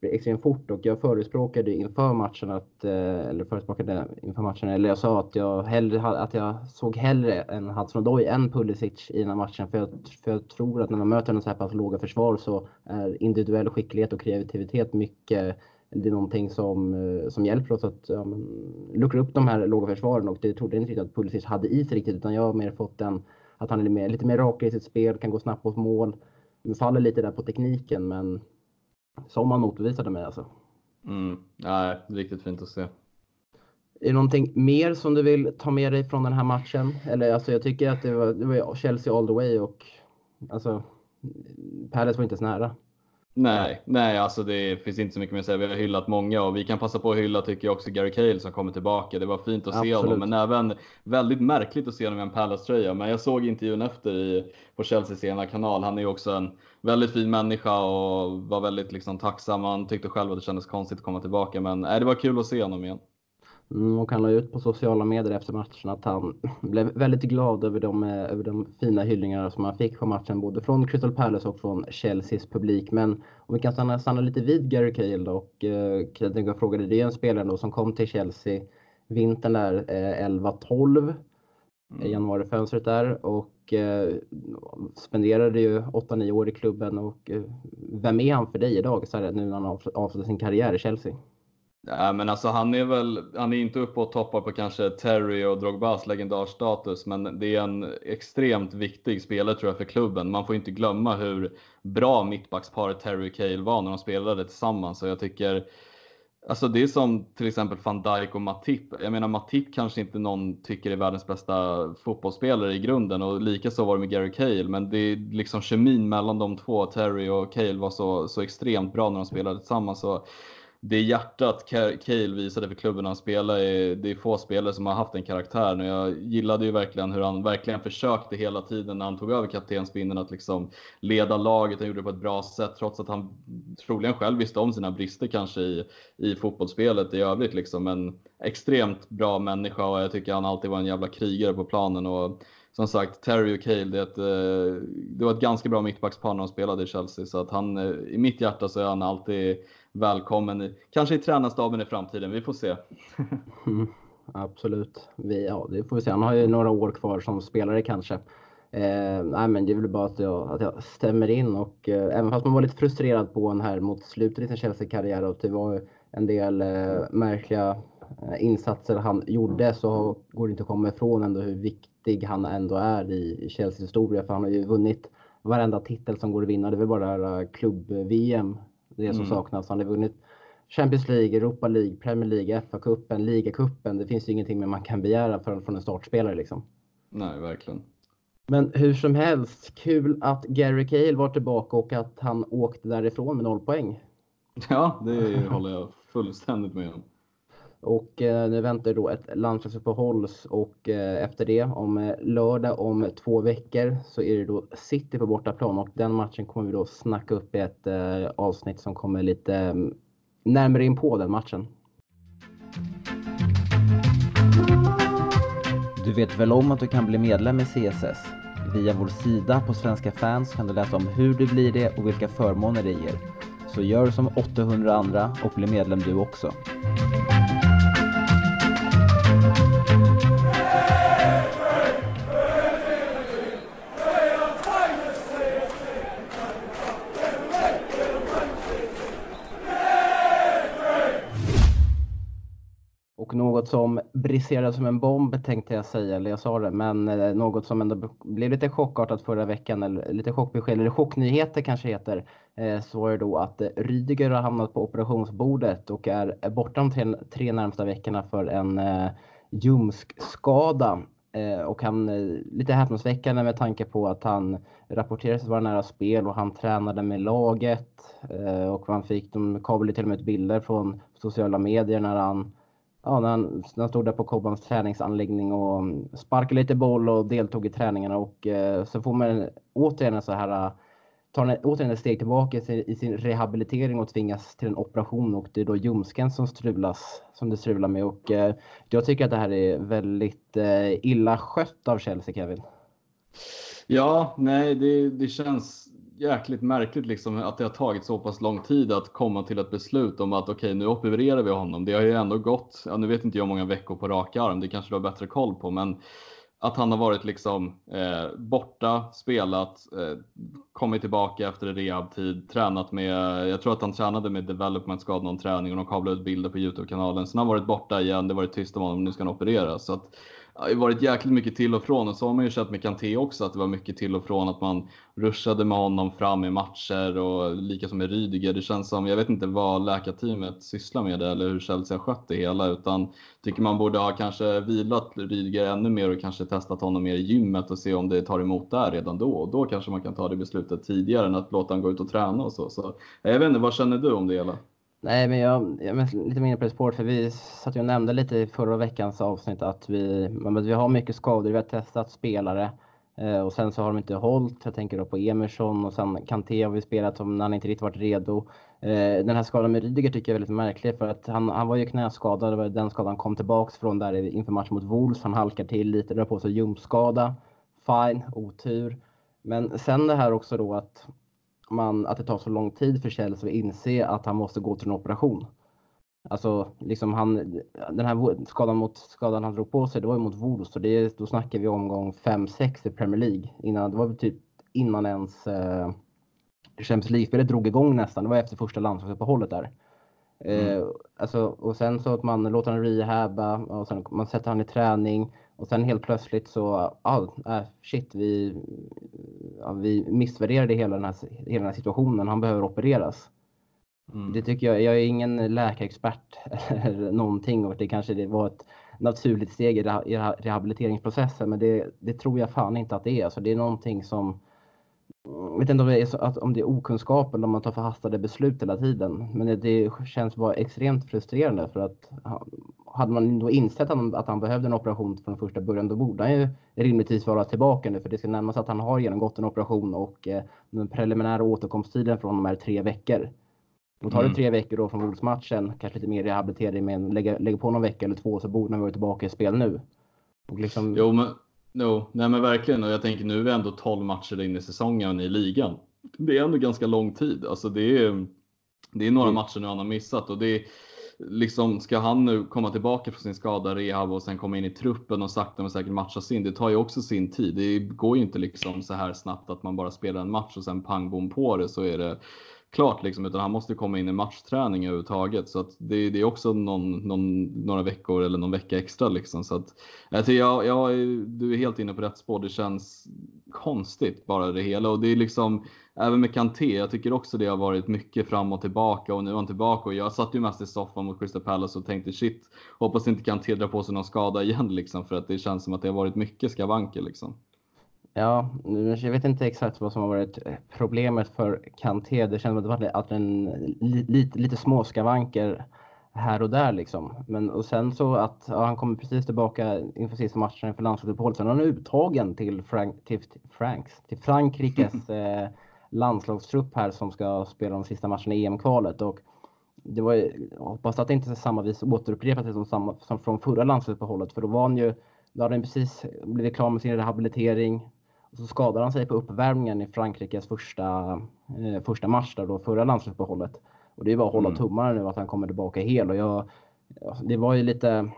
Speaker 1: extremt fort. Och jag förespråkade inför matchen att, eh, eller förespråkade inför matchen, eller jag sa att jag, hellre, att jag såg hellre en Hudson Odoi än Pulisic i den här matchen. För jag, för jag tror att när man möter en så här pass låga försvar så är individuell skicklighet och kreativitet mycket det är någonting som, eh, som hjälper oss att ja, luckra upp de här låga försvaren. Och det trodde jag inte riktigt att Pulisic hade i sig riktigt utan jag har mer fått den att han är mer, lite mer rak i sitt spel, kan gå snabbt mot mål faller lite där på tekniken, men som han motbevisade mig alltså.
Speaker 2: Mm. Nej, riktigt fint att se.
Speaker 1: Är det någonting mer som du vill ta med dig från den här matchen? Eller alltså jag tycker att det var, det var Chelsea all the way och alltså Palace var inte så nära.
Speaker 2: Nej, nej, alltså det finns inte så mycket mer att säga. Vi har hyllat många och vi kan passa på att hylla tycker jag också Gary Cahill som kommer tillbaka. Det var fint att Absolut. se honom, men även väldigt märkligt att se honom i en Palace-tröja. Men jag såg intervjun efter i, på Chelseas ena kanal. Han är ju också en väldigt fin människa och var väldigt liksom tacksam. Han tyckte själv att det kändes konstigt att komma tillbaka, men nej, det var kul att se honom igen.
Speaker 1: Mm, och han la ut på sociala medier efter matchen att han blev väldigt glad över de, eh, över de fina hyllningar som han fick på matchen, både från Crystal Palace och från Chelseas publik. Men om vi kan stanna, stanna lite vid Gary Cahill då, och eh, jag frågade, det är en spelare som kom till Chelsea vintern där eh, 11-12, mm. januarifönstret där och eh, spenderade ju 8-9 år i klubben och eh, vem är han för dig idag så här, nu när han har avslutat sin karriär i Chelsea?
Speaker 2: Nej, men alltså han är väl, han är inte uppe och toppar på kanske Terry och Drogbas legendarstatus, men det är en extremt viktig spelare tror jag för klubben. Man får inte glömma hur bra mittbacksparet Terry och Cale var när de spelade tillsammans. Och jag tycker, alltså det är som till exempel van Dijk och Matip. Jag menar Matip kanske inte någon tycker är världens bästa fotbollsspelare i grunden och lika så var det med Gary Cale. Men det är liksom kemin mellan de två, Terry och Cale var så, så extremt bra när de spelade tillsammans. Så det hjärtat Cale visade för klubben han spelade, det är få spelare som har haft den karaktären och jag gillade ju verkligen hur han verkligen försökte hela tiden när han tog över kaptensbindeln att liksom leda laget. Han gjorde det på ett bra sätt trots att han troligen själv visste om sina brister kanske i, i fotbollsspelet i övrigt liksom. En extremt bra människa och jag tycker han alltid var en jävla krigare på planen och som sagt, Terry och Cale, det, ett, eh, det var ett ganska bra mittbackspar när de spelade i Chelsea. Så att han, eh, i mitt hjärta så är han alltid välkommen, kanske i tränarstaben i framtiden. Vi får se.
Speaker 1: mm, absolut. Vi, ja, det får vi se. Han har ju några år kvar som spelare kanske. Eh, nej, men det är väl bara att jag, att jag stämmer in och eh, även fast man var lite frustrerad på honom här mot slutet i sin Chelsea-karriär och det var en del eh, märkliga insatser han gjorde så går det inte att komma ifrån ändå hur viktig han ändå är i, i Chelseas historia för han har ju vunnit varenda titel som går att vinna. Det är väl bara det här eh, klubb-VM det som mm. saknas. Han har vunnit Champions League, Europa League, Premier League, FA-cupen, ligacupen. Det finns ju ingenting mer man kan begära från, från en startspelare liksom.
Speaker 2: Nej, verkligen.
Speaker 1: Men hur som helst, kul att Gary Cahill var tillbaka och att han åkte därifrån med noll poäng.
Speaker 2: Ja, det håller jag fullständigt med om.
Speaker 1: Och eh, nu väntar då ett landslagsuppehåll och eh, efter det om eh, lördag om två veckor så är det då City på bortaplan och den matchen kommer vi då snacka upp i ett eh, avsnitt som kommer lite mm, närmare in på den matchen.
Speaker 3: Du vet väl om att du kan bli medlem i CSS? Via vår sida på Svenska fans kan du läsa om hur du blir det och vilka förmåner det ger. Så gör som 800 andra och bli medlem du också.
Speaker 1: Något som briserade som en bomb tänkte jag säga, eller jag sa det, men eh, något som ändå blev lite chockartat förra veckan, eller lite chockbesked, eller chocknyheter kanske heter, eh, så var det då att eh, Rydiger har hamnat på operationsbordet och är borta de tre, tre närmsta veckorna för en eh, ljumskskada. Eh, och han, lite häpnadsväckande med tanke på att han rapporterades vara nära spel och han tränade med laget. och man fick, de kablade till och med ut bilder från sociala medier när han ja, när, han, när han stod där på Kobans träningsanläggning och mm, sparkade lite boll och deltog i träningarna och eh, så får man återigen så här eh, tar återigen ett steg tillbaka i sin, i sin, rehabilitering och tvingas till en operation och det är då ljumsken som strulas, som det strular med och eh, jag tycker att det här är väldigt eh, illa skött av Chelsea, Kevin.
Speaker 2: Ja, nej, det, det känns jäkligt märkligt liksom att det har tagit så pass lång tid att komma till ett beslut om att okej, okay, nu opererar vi honom. Det har ju ändå gått, ja, nu vet inte jag hur många veckor på rak arm, det kanske du har bättre koll på, men att han har varit liksom eh, borta, spelat, eh, kommit tillbaka efter rehabtid, tränat med, jag tror att han tränade med development skad någon träning och de kablade ut bilder på Youtube-kanalen. Sen har han varit borta igen, det har varit tyst om honom, nu ska han opereras. Så att, det har varit jäkligt mycket till och från och så har man ju sett med Kanté också att det var mycket till och från att man rushade med honom fram i matcher och lika som med Rydiger. Det känns som, jag vet inte vad läkarteamet sysslar med det eller hur Chelsea har skött det hela utan tycker man borde ha kanske vilat Rydiger ännu mer och kanske testat honom mer i gymmet och se om det tar emot där redan då och då kanske man kan ta det beslutet tidigare än att låta honom gå ut och träna och så. så jag vet inte, vad känner du om det hela?
Speaker 1: Nej, men jag, jag är lite mer på det spåret för vi satt ju och nämnde lite i förra veckans avsnitt att vi, vi har mycket skador. Vi har testat spelare eh, och sen så har de inte hållit. Jag tänker då på Emerson och sen Kanté har vi spelat som när han inte riktigt varit redo. Eh, den här skadan med Rydiger tycker jag är väldigt märklig för att han, han var ju knäskadad. Det var den skadan han kom tillbaks från där inför matchen mot Wolves. Han halkar till lite, drar på sig ljumskskada. Fine, otur. Men sen det här också då att man, att det tar så lång tid för Chelsea att inse att han måste gå till en operation. Alltså, liksom han, den här skadan, mot, skadan han drog på sig, det var ju mot Wolves. Så det, då snackar vi omgång 5-6 i Premier League. Innan, det var typ innan ens eh, Champions League-spelet drog igång nästan. Det var efter första landslagsuppehållet där. Mm. Eh, alltså, och sen så att man låter honom rehabba och sen man sätter han i träning. Och sen helt plötsligt så, ah, shit, vi, ja, vi missvärderade hela den, här, hela den här situationen. Han behöver opereras. Mm. Det tycker jag, jag är ingen läkarexpert eller någonting och det kanske det var ett naturligt steg i rehabiliteringsprocessen men det, det tror jag fan inte att det är. Alltså det är någonting som jag vet inte om det är, så, att, om det är okunskap eller om man tar förhastade beslut hela tiden. Men det, det känns bara extremt frustrerande för att hade man då insett att han, att han behövde en operation från första början då borde han ju rimligtvis vara tillbaka nu för det ska närma sig att han har genomgått en operation och eh, den preliminära återkomsttiden från de här tre veckor. Och tar det mm. tre veckor då från Wolves-matchen, kanske lite mer rehabilitering, men lägger, lägger på någon vecka eller två så borde han vara tillbaka i spel nu.
Speaker 2: Och liksom... Jo, men No, nej men verkligen och jag tänker nu är vi ändå 12 matcher in i säsongen i ligan. Det är ändå ganska lång tid. Alltså det är, det är några mm. matcher nu han har missat och det är liksom ska han nu komma tillbaka från sin skada, rehab och sen komma in i truppen och sakta men säkert matcha sin. Det tar ju också sin tid. Det går ju inte liksom så här snabbt att man bara spelar en match och sen pang bom på det så är det klart liksom, utan han måste komma in i matchträning överhuvudtaget. Så att det, det är också någon, någon, några veckor eller någon vecka extra liksom. Så att, alltså jag, jag, jag, du är helt inne på rätt spår. Det känns konstigt bara det hela och det är liksom även med Kanté. Jag tycker också det har varit mycket fram och tillbaka och nu är han tillbaka och jag satt ju mest i soffan mot Crystal Palace och tänkte shit, hoppas inte Kanté drar på sig någon skada igen liksom för att det känns som att det har varit mycket skavanker liksom.
Speaker 1: Ja, jag vet inte exakt vad som har varit problemet för Kanté. Det känns som att det varit en, lite, lite småskavanker här och där liksom. Men och sen så att ja, han kommer precis tillbaka inför sista matchen för landslagsuppehållet. Sen är han uttagen till, Frank, till, Franks, till Frankrikes eh, landslagstrupp här som ska spela de sista matcherna i EM-kvalet. Och det var, jag hoppas att det inte är samma vis återupprepat som, som från förra landslagsuppehållet. För då var han ju, då hade han precis blivit klar med sin rehabilitering. Och så skadade han sig på uppvärmningen i Frankrikes första, eh, första match där då, förra landslagsuppehållet. Och det är bara att hålla mm. tummarna nu att han kommer tillbaka hel. Och jag, det var ju lite,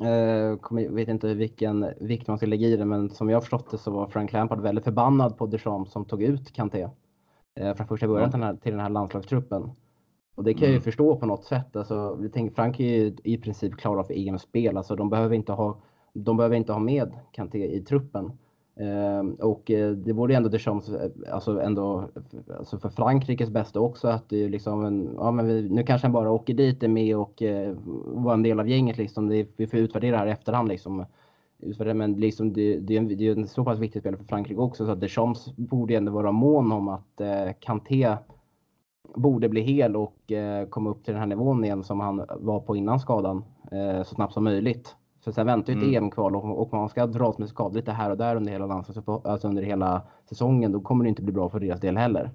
Speaker 1: jag eh, vet inte vilken vikt man ska lägga i det, men som jag förstått det så var Frank Lampard väldigt förbannad på Deschamps som tog ut Kanté eh, från första början till den här, till den här landslagstruppen. Och det kan jag ju mm. förstå på något sätt. Alltså, vi tänker, Frank är ju i princip klara för EM-spel. Alltså, de, behöver inte ha, de behöver inte ha med Kanté i truppen. Ehm, och eh, det vore ändå Deschamps, eh, alltså ändå alltså för Frankrikes bästa också att det är liksom en, ja men vi, nu kanske han bara åker dit, är med och eh, var en del av gänget liksom. Det, vi får utvärdera det här i efterhand liksom. Men liksom det, det, är en, det är en så pass viktig spelare för Frankrike också så att Deschamps borde ändå vara mån om att eh, Kanté borde bli hel och eh, komma upp till den här nivån igen som han var på innan skadan eh, så snabbt som möjligt. För sen väntar ju ett mm. EM-kval och, och man ska dras med skador lite här och där under hela, alltså under hela säsongen. Då kommer det inte bli bra för deras del heller.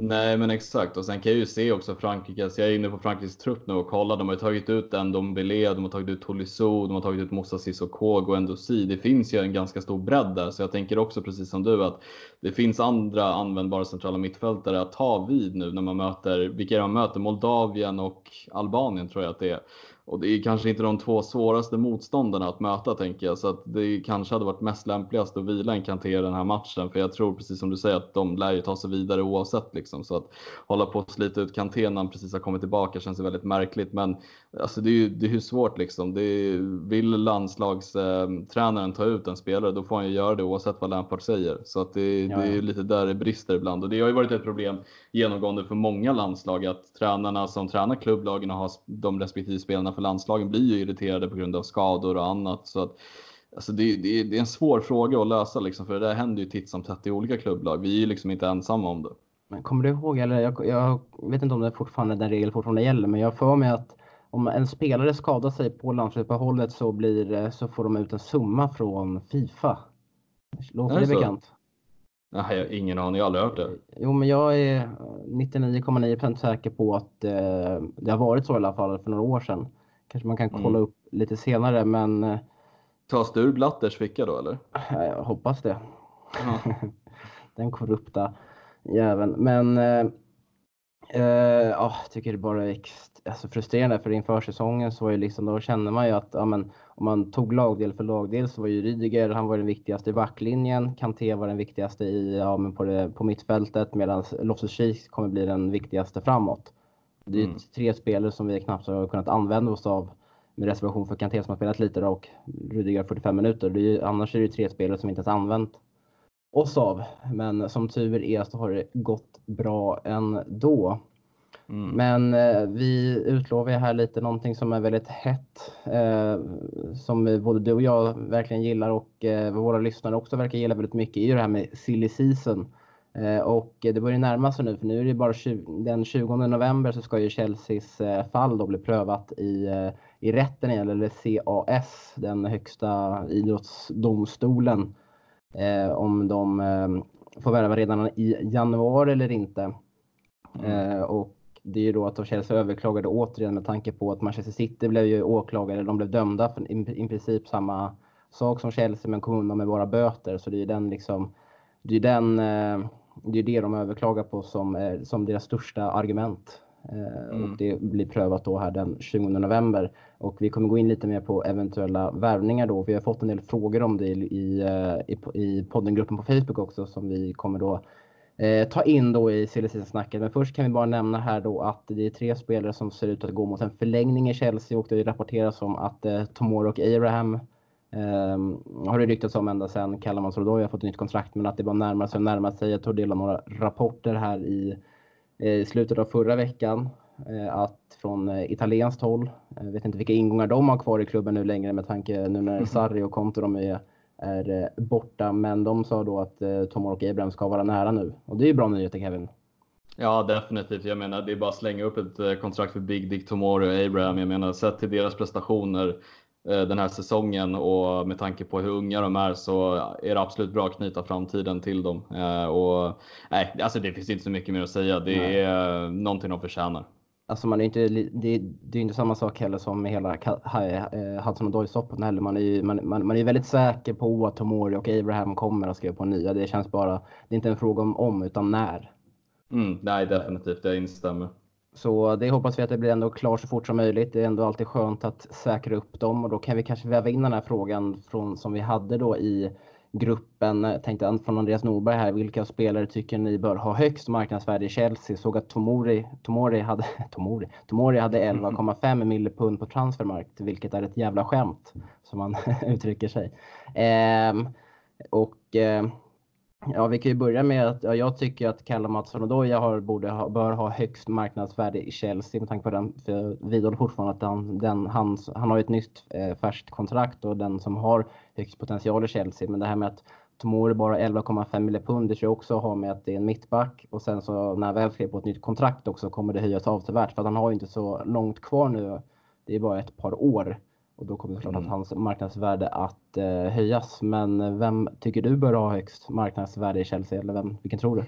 Speaker 2: Nej, men exakt. Och sen kan jag ju se också Frankrike. Så jag är inne på Frankrikes trupp nu och kollar. De har tagit ut en Dombele, de har tagit ut Tolisso, de har tagit ut Moussa Sissoko och Endosi. Det finns ju en ganska stor bredd där, så jag tänker också precis som du att det finns andra användbara centrala mittfältare att ta vid nu när man möter, vilka är man möter? Moldavien och Albanien tror jag att det är. Och det är kanske inte de två svåraste motståndarna att möta tänker jag, så att det kanske hade varit mest lämpligast att vila en Kanté den här matchen. För jag tror precis som du säger att de lär ju ta sig vidare oavsett liksom. Så att hålla på att slita ut Kanté när han precis har kommit tillbaka känns ju väldigt märkligt. Men alltså det är ju det är svårt liksom. Det är, vill landslagstränaren ta ut en spelare då får han ju göra det oavsett vad Lampard säger. Så att det, ja, det är lite där det brister ibland. Och det har ju varit ett problem genomgående för många landslag att tränarna som tränar klubblagen och har de respektive spelarna för landslagen blir ju irriterade på grund av skador och annat. Så att, alltså det, det, det är en svår fråga att lösa liksom, för det där händer ju titt som tätt i olika klubblag. Vi är ju liksom inte ensamma om det.
Speaker 1: Men kommer du ihåg, eller jag, jag vet inte om det fortfarande den regeln fortfarande gäller, men jag får mig att om en spelare skadar sig på landslagsuppehållet så, blir, så får de ut en summa från Fifa. Låter det, det bekant?
Speaker 2: Nej, jag har ingen aning, jag har aldrig hört det.
Speaker 1: Jo, men jag är 99,9% säker på att eh, det har varit så i alla fall för några år sedan. Kanske man kan kolla mm. upp lite senare, men... Eh,
Speaker 2: Tas du ur Blatters ficka då eller?
Speaker 1: Jag hoppas det. Ja. Den korrupta jäveln. Men eh, eh, jag tycker det bara är alltså frustrerande för inför säsongen så var ju liksom, då känner man ju att ja, men, om man tog lagdel för lagdel så var ju Rydiger, han var den viktigaste i backlinjen. Kanté var den viktigaste i, ja, men på, det, på mittfältet medan Loftus-Cheek kommer bli den viktigaste framåt. Det är mm. tre spelare som vi knappt har kunnat använda oss av med reservation för Kanté som har spelat lite och Rydiger 45 minuter. Det är ju, annars är det ju tre spelare som vi inte ens använt oss av. Men som tur är så har det gått bra ändå. Mm. Men eh, vi utlovar här lite någonting som är väldigt hett. Eh, som både du och jag verkligen gillar och eh, våra lyssnare också verkar gilla väldigt mycket. är ju det här med silly season. Eh, och det börjar närma sig nu för nu är det bara 20, den 20 november så ska ju Chelseas eh, fall då bli prövat i, eh, i rätten igen, eller CAS, den högsta idrottsdomstolen. om de får värva redan i januari eller inte. Mm. och det är ju då att Chelsea överklagade återigen med tanke på att Manchester City blev ju åklagade, de blev dömda för i, princip samma sak som Chelsea men kom undan med bara böter. Så det är den liksom, det är den det är det de överklagar på som, som deras största argument. Eh, mm. Och det blir prövat då här den 20 november. Och vi kommer gå in lite mer på eventuella värvningar då. Vi har fått en del frågor om det i, eh, i, i poddengruppen på Facebook också som vi kommer då eh, ta in då i silly snacket Men först kan vi bara nämna här då att det är tre spelare som ser ut att gå mot en förlängning i Chelsea och det rapporteras om att eh, Tomoro och Abraham har det ryktats om ända sedan Callum Sordoy har fått ett nytt kontrakt men att det bara närmar sig och närmar sig. Jag tog del av några rapporter här i, eh, i slutet av förra veckan eh, att från eh, italienskt håll, jag vet inte vilka ingångar de har kvar i klubben nu längre med tanke nu när Sarri och Conte de är är borta. Men de sa då att Tomor och Abraham ska vara nära nu. Och det är ju bra nyheter Kevin.
Speaker 2: Ja, definitivt. Jag menar, det är bara att slänga upp ett kontrakt för Big Dick Tomori och Abraham. Jag menar, sett till deras prestationer den här säsongen och med tanke på hur unga de är så är det absolut bra att knyta framtiden till dem. Och nej, alltså det finns inte så mycket mer att säga. Det nej. är någonting de förtjänar.
Speaker 1: Alltså man är inte, det, det är inte samma sak heller som med hela eh, Hudson Odoi-stoppen heller. Man är ju man, man, man är väldigt säker på att Tomori och Abraham kommer att skriva på nya. Det känns bara, det är inte en fråga om om utan när.
Speaker 2: Mm, nej, definitivt. Jag instämmer.
Speaker 1: Så det hoppas vi att det blir ändå klart så fort som möjligt. Det är ändå alltid skönt att säkra upp dem och då kan vi kanske väva in den här frågan från, som vi hade då i gruppen. Tänkte från Andreas Norberg här. Vilka spelare tycker ni bör ha högst marknadsvärde i Chelsea? Såg att Tomori, Tomori hade, Tomori, Tomori hade 11,5 mille pund på transfermarkt, vilket är ett jävla skämt som man uttrycker sig. Eh, och eh, Ja, vi kan ju börja med att ja, jag tycker att Kalle Mattsson och Doja har, borde ha, bör ha högst marknadsvärde i Chelsea med tanke på den. För jag vidhåller fortfarande att han, den, han, han har ett nytt eh, färskt kontrakt och den som har högst potential i Chelsea. Men det här med att Tomori bara 11,5 miljoner pund, det tror jag också har med att det är en mittback. Och sen så när han väl skriver på ett nytt kontrakt också kommer det höjas avsevärt. För att han har ju inte så långt kvar nu. Det är bara ett par år. Och då kommer såklart mm. att hans marknadsvärde att eh, höjas. Men vem tycker du bör ha högst marknadsvärde i Chelsea? Eller vem, vilken tror du?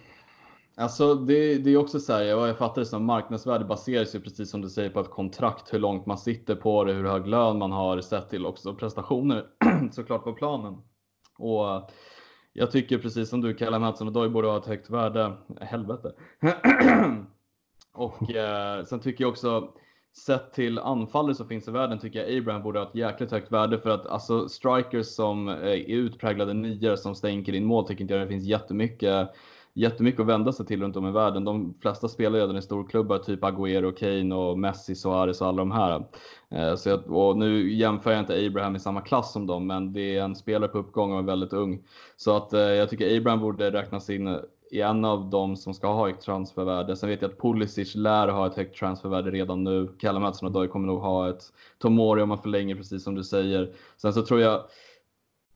Speaker 2: Alltså det, det är också så här, jag fattar det som marknadsvärde baseras ju precis som du säger på ett kontrakt, hur långt man sitter på det, hur hög lön man har sett till också prestationer såklart på planen. Och jag tycker precis som du, Kalle Mattsson och Doy borde ha ett högt värde. Helvete. och eh, sen tycker jag också sett till anfallare som finns i världen tycker jag Abraham borde ha ett jäkligt högt värde för att alltså strikers som eh, är utpräglade nior som stänker in mål tycker inte jag det finns jättemycket jättemycket att vända sig till runt om i världen. De flesta spelar redan i storklubbar, typ Agüero, Kane och Messi, Suarez och alla de här. Eh, så jag, och nu jämför jag inte Abraham i samma klass som dem, men det är en spelare på uppgång och är väldigt ung. Så att eh, jag tycker Abraham borde räknas in i en av dem som ska ha högt transfervärde. Sen vet jag att Pulisic lär ha ett högt transfervärde redan nu. Callum Hudson Odoi kommer nog ha ett. Tomori om man förlänger precis som du säger. Sen så tror jag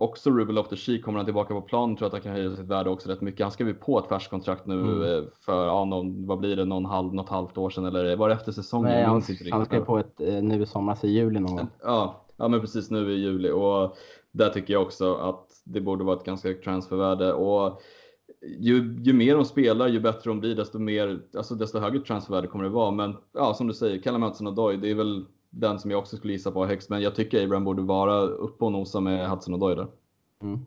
Speaker 2: också Ruben Loftus-Cheek kommer han tillbaka på plan tror att han kan höja sitt värde också rätt mycket. Han skrev ju på ett färskt kontrakt nu mm. Eh, för, ja, någon, vad blir det, någon halv, något halvt år sedan eller var det efter säsongen?
Speaker 1: Nej, han, han skrev på ett eh, nu i somras i juli någon gång.
Speaker 2: Ja, ja, men precis nu i juli och där tycker jag också att det borde vara ett ganska högt transfervärde och ju, ju mer de spelar, ju bättre de blir, desto, mer, alltså desto högre transfervärde kommer det vara. Men ja, som du säger, Callum Hudson-Odoi, det är väl den som jag också skulle gissa på högst. Men jag tycker Abraham borde vara uppe och nosa med Hudson-Odoi där.
Speaker 1: Mm.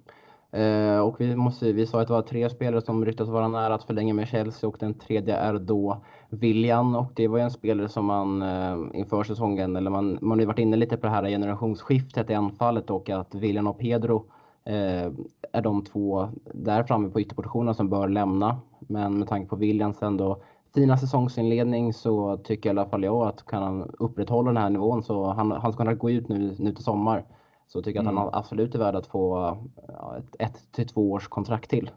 Speaker 1: Eh, och vi, måste, vi sa att det var tre spelare som ryktas vara nära att förlänga med Chelsea och den tredje är då William och det var ju en spelare som man eh, inför säsongen, eller man, man har ju varit inne lite på det här generationsskiftet i anfallet och att William och Pedro är de två där framme på ytterpositionerna som bör lämna. Men med tanke på Williams ändå fina säsongsinledning så tycker i alla fall jag att kan han upprätthålla den här nivån så han, han ska kunna gå ut nu, nu till sommar. Så tycker jag mm. att han absolut är värd att få ett, ett till två års kontrakt till.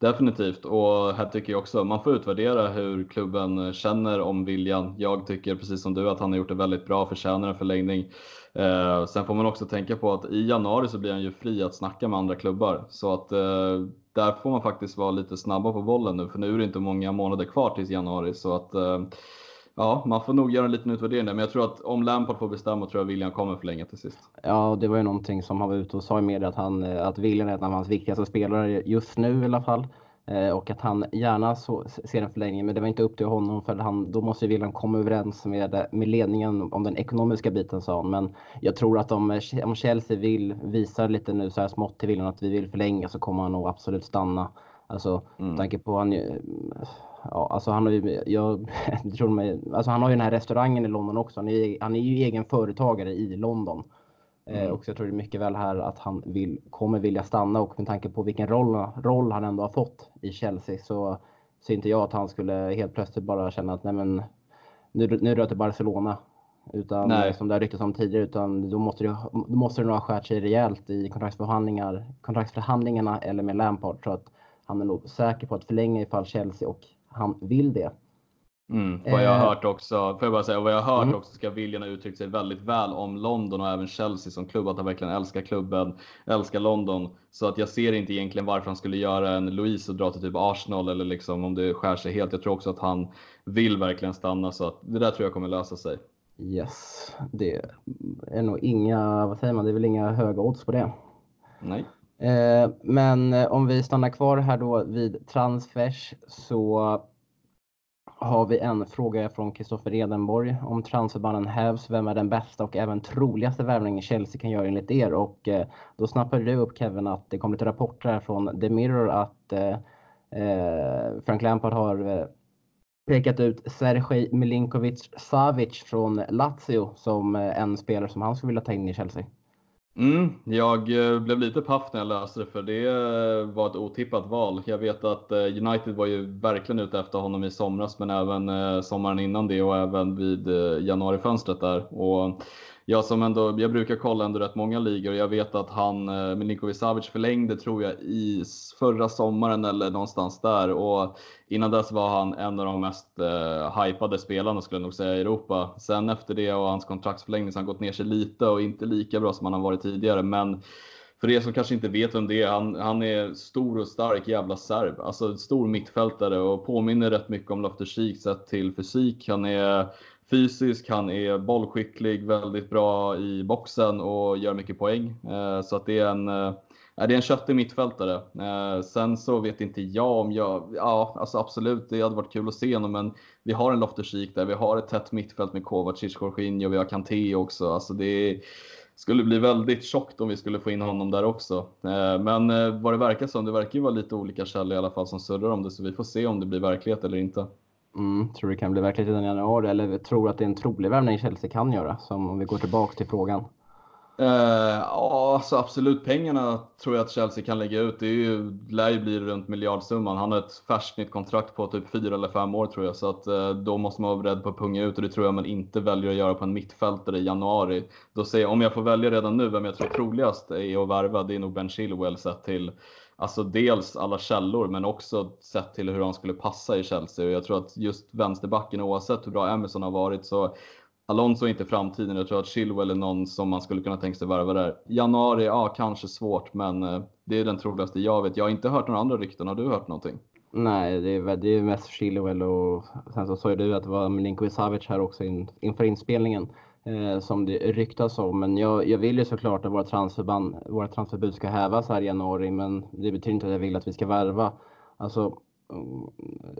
Speaker 2: Definitivt och här tycker jag också man får utvärdera hur klubben känner om viljan. Jag tycker precis som du att han har gjort det väldigt bra, förtjänar en förlängning. Eh, sen får man också tänka på att i januari så blir han ju fri att snacka med andra klubbar så att eh, där får man faktiskt vara lite snabba på bollen nu för nu är det inte många månader kvar tills januari så att eh, Ja, man får nog göra en liten utvärdering där, men jag tror att om Lampard får bestämma tror jag William kommer förlänga till sist.
Speaker 1: Ja, det var ju någonting som han var ute och sa i media att, han, att William är en av hans viktigaste spelare just nu i alla fall. Eh, och att han gärna så, ser en förlängning, men det var inte upp till honom för han, då måste William komma överens med, med ledningen om den ekonomiska biten sa han. Men jag tror att om, om Chelsea vill visa lite nu så här smått till William att vi vill förlänga så kommer han nog absolut stanna. Alltså, mm. tanke på han Ja, alltså han har ju, jag tror mig, alltså han har ju den här restaurangen i London också. Han är, han är ju egen företagare i London. Eh, mm. och så jag tror det är mycket väl här att han vill, kommer vilja stanna och med tanke på vilken roll, roll han ändå har fått i Chelsea så ser inte jag att han skulle helt plötsligt bara känna att nej men nu, nu rör till Barcelona. Utan nej. som det har ryktats om tidigare, utan då måste det, då måste det nog ha skärt sig rejält i kontraktsförhandlingar, kontraktsförhandlingarna eller med Lampard. Så att han är nog säker på att förlänga ifall Chelsea och han vill det.
Speaker 2: Mm, vad jag har hört också, får jag bara säga, vad jag har hört mm. också ska William ha uttryckt sig väldigt väl om London och även Chelsea som klubb, att han verkligen älskar klubben, älskar London. Så att jag ser inte egentligen varför han skulle göra en Louise och dra till typ Arsenal eller liksom om det skär sig helt. Jag tror också att han vill verkligen stanna så att det där tror jag kommer lösa sig.
Speaker 1: Yes, det är nog inga, vad säger man, det är väl inga höga odds på det.
Speaker 2: Nej.
Speaker 1: Eh, men eh, om vi stannar kvar här då vid transfers så har vi en fråga från Kristoffer Edenborg. Om transferbannen hävs, vem är den bästa och även troligaste värvningen Chelsea kan göra enligt er? Och eh, då snappade du upp Kevin att det kom lite rapporter här från The Mirror att eh, eh Frank Lampard har pekat ut Sergej Milinkovic Savic från Lazio som eh, en spelare som han skulle vilja ta in i Chelsea.
Speaker 2: Mm, jag eh, blev lite paff när jag läste det för det eh, var ett otippat val. Jag vet att eh, United var ju verkligen ute efter honom i somras men även sommaren innan det och även vid januarifönstret där. Och jag som ändå, jag brukar kolla ändå rätt många ligor och jag vet att han, eh, Milinkovic Savic förlängde tror jag i förra sommaren eller någonstans där och innan dess var han en av de mest eh, hypade spelarna skulle jag nog säga i Europa. Sen efter det och hans kontraktsförlängning så har han gått ner sig lite och inte lika bra som han har varit tidigare men för er som kanske inte vet vem det är, han, han är stor och stark jävla serb. Alltså stor mittfältare och påminner rätt mycket om Loftus-Cheek sett till fysik. Han är fysisk, han är bollskicklig, väldigt bra i boxen och gör mycket poäng. Eh, så att det är en, eh, det är en köttig mittfältare. Eh, sen så vet inte jag om jag, ja alltså absolut det hade varit kul att se honom men vi har en Loftus-Cheek där, vi har ett tätt mittfält med Kovacic, Jorginho, vi har Kanté också. Alltså det skulle bli väldigt tjockt om vi skulle få in honom där också. Eh, men eh, vad det verkar som, det verkar ju vara lite olika källor i alla fall som surrar om det så vi får se om det blir verklighet eller inte.
Speaker 1: Mm, tror det kan bli verklighet redan i januari eller tror att det är en trolig värvning Chelsea kan göra? Som om vi går tillbaka till frågan.
Speaker 2: Uh, ja, alltså absolut. Pengarna tror jag att Chelsea kan lägga ut. Det är ju, lär ju bli runt miljardsumman. Han har ett färskt nytt kontrakt på typ fyra eller fem år tror jag. Så att uh, då måste man vara beredd på att punga ut och det tror jag man inte väljer att göra på en mittfältare i januari. Då säger jag, om jag får välja redan nu vem jag tror troligast är att värva, det är nog Ben Chilwell sett till Alltså dels alla källor men också sett till hur han skulle passa i Chelsea. Och jag tror att just vänsterbacken oavsett hur bra Emerson har varit så Alonso är inte framtiden. Jag tror att Chilwell är någon som man skulle kunna tänka sig värva där. Januari, ja kanske svårt men eh, det är den troligaste jag vet. Jag har inte hört några andra rykten. Har du hört någonting?
Speaker 1: Nej, det är, det är mest Chilwell och sen så sa ju du att det var Milinkovic Savic här också in, inför inspelningen eh, som det ryktas om. Men jag, jag vill ju såklart att våra, transferband, våra transferbud ska hävas här i januari, men det betyder inte att jag vill att vi ska värva. Alltså,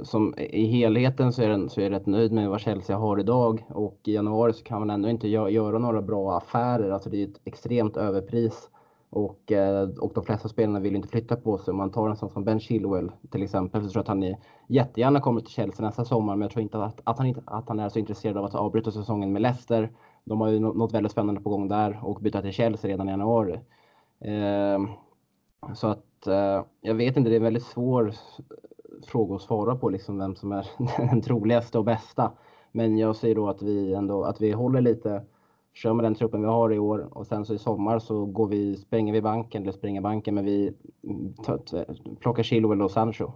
Speaker 1: som i helheten så är, den, så är jag rätt nöjd med vad Chelsea har idag och i januari så kan man ändå inte gö göra några bra affärer. Alltså det är ett extremt överpris och, eh, och de flesta spelarna vill inte flytta på sig. Om man tar en sån som Ben Chilwell till exempel så tror jag att han är, jättegärna kommer till Chelsea nästa sommar men jag tror inte att, att, han, inte, att han är så intresserad av att avbryta säsongen med Leicester de har ju något väldigt spännande på gång där och byta till Chelsea redan i januari. Eh, så att eh, jag vet inte, det är en väldigt svår fråga att svara på liksom vem som är den troligaste och bästa. Men jag säger då att vi ändå att vi håller lite, kör med den truppen vi har i år och sen så i sommar så går vi, spränger vi banken eller springer banken men vi tar, plockar Chilwell och Sancho.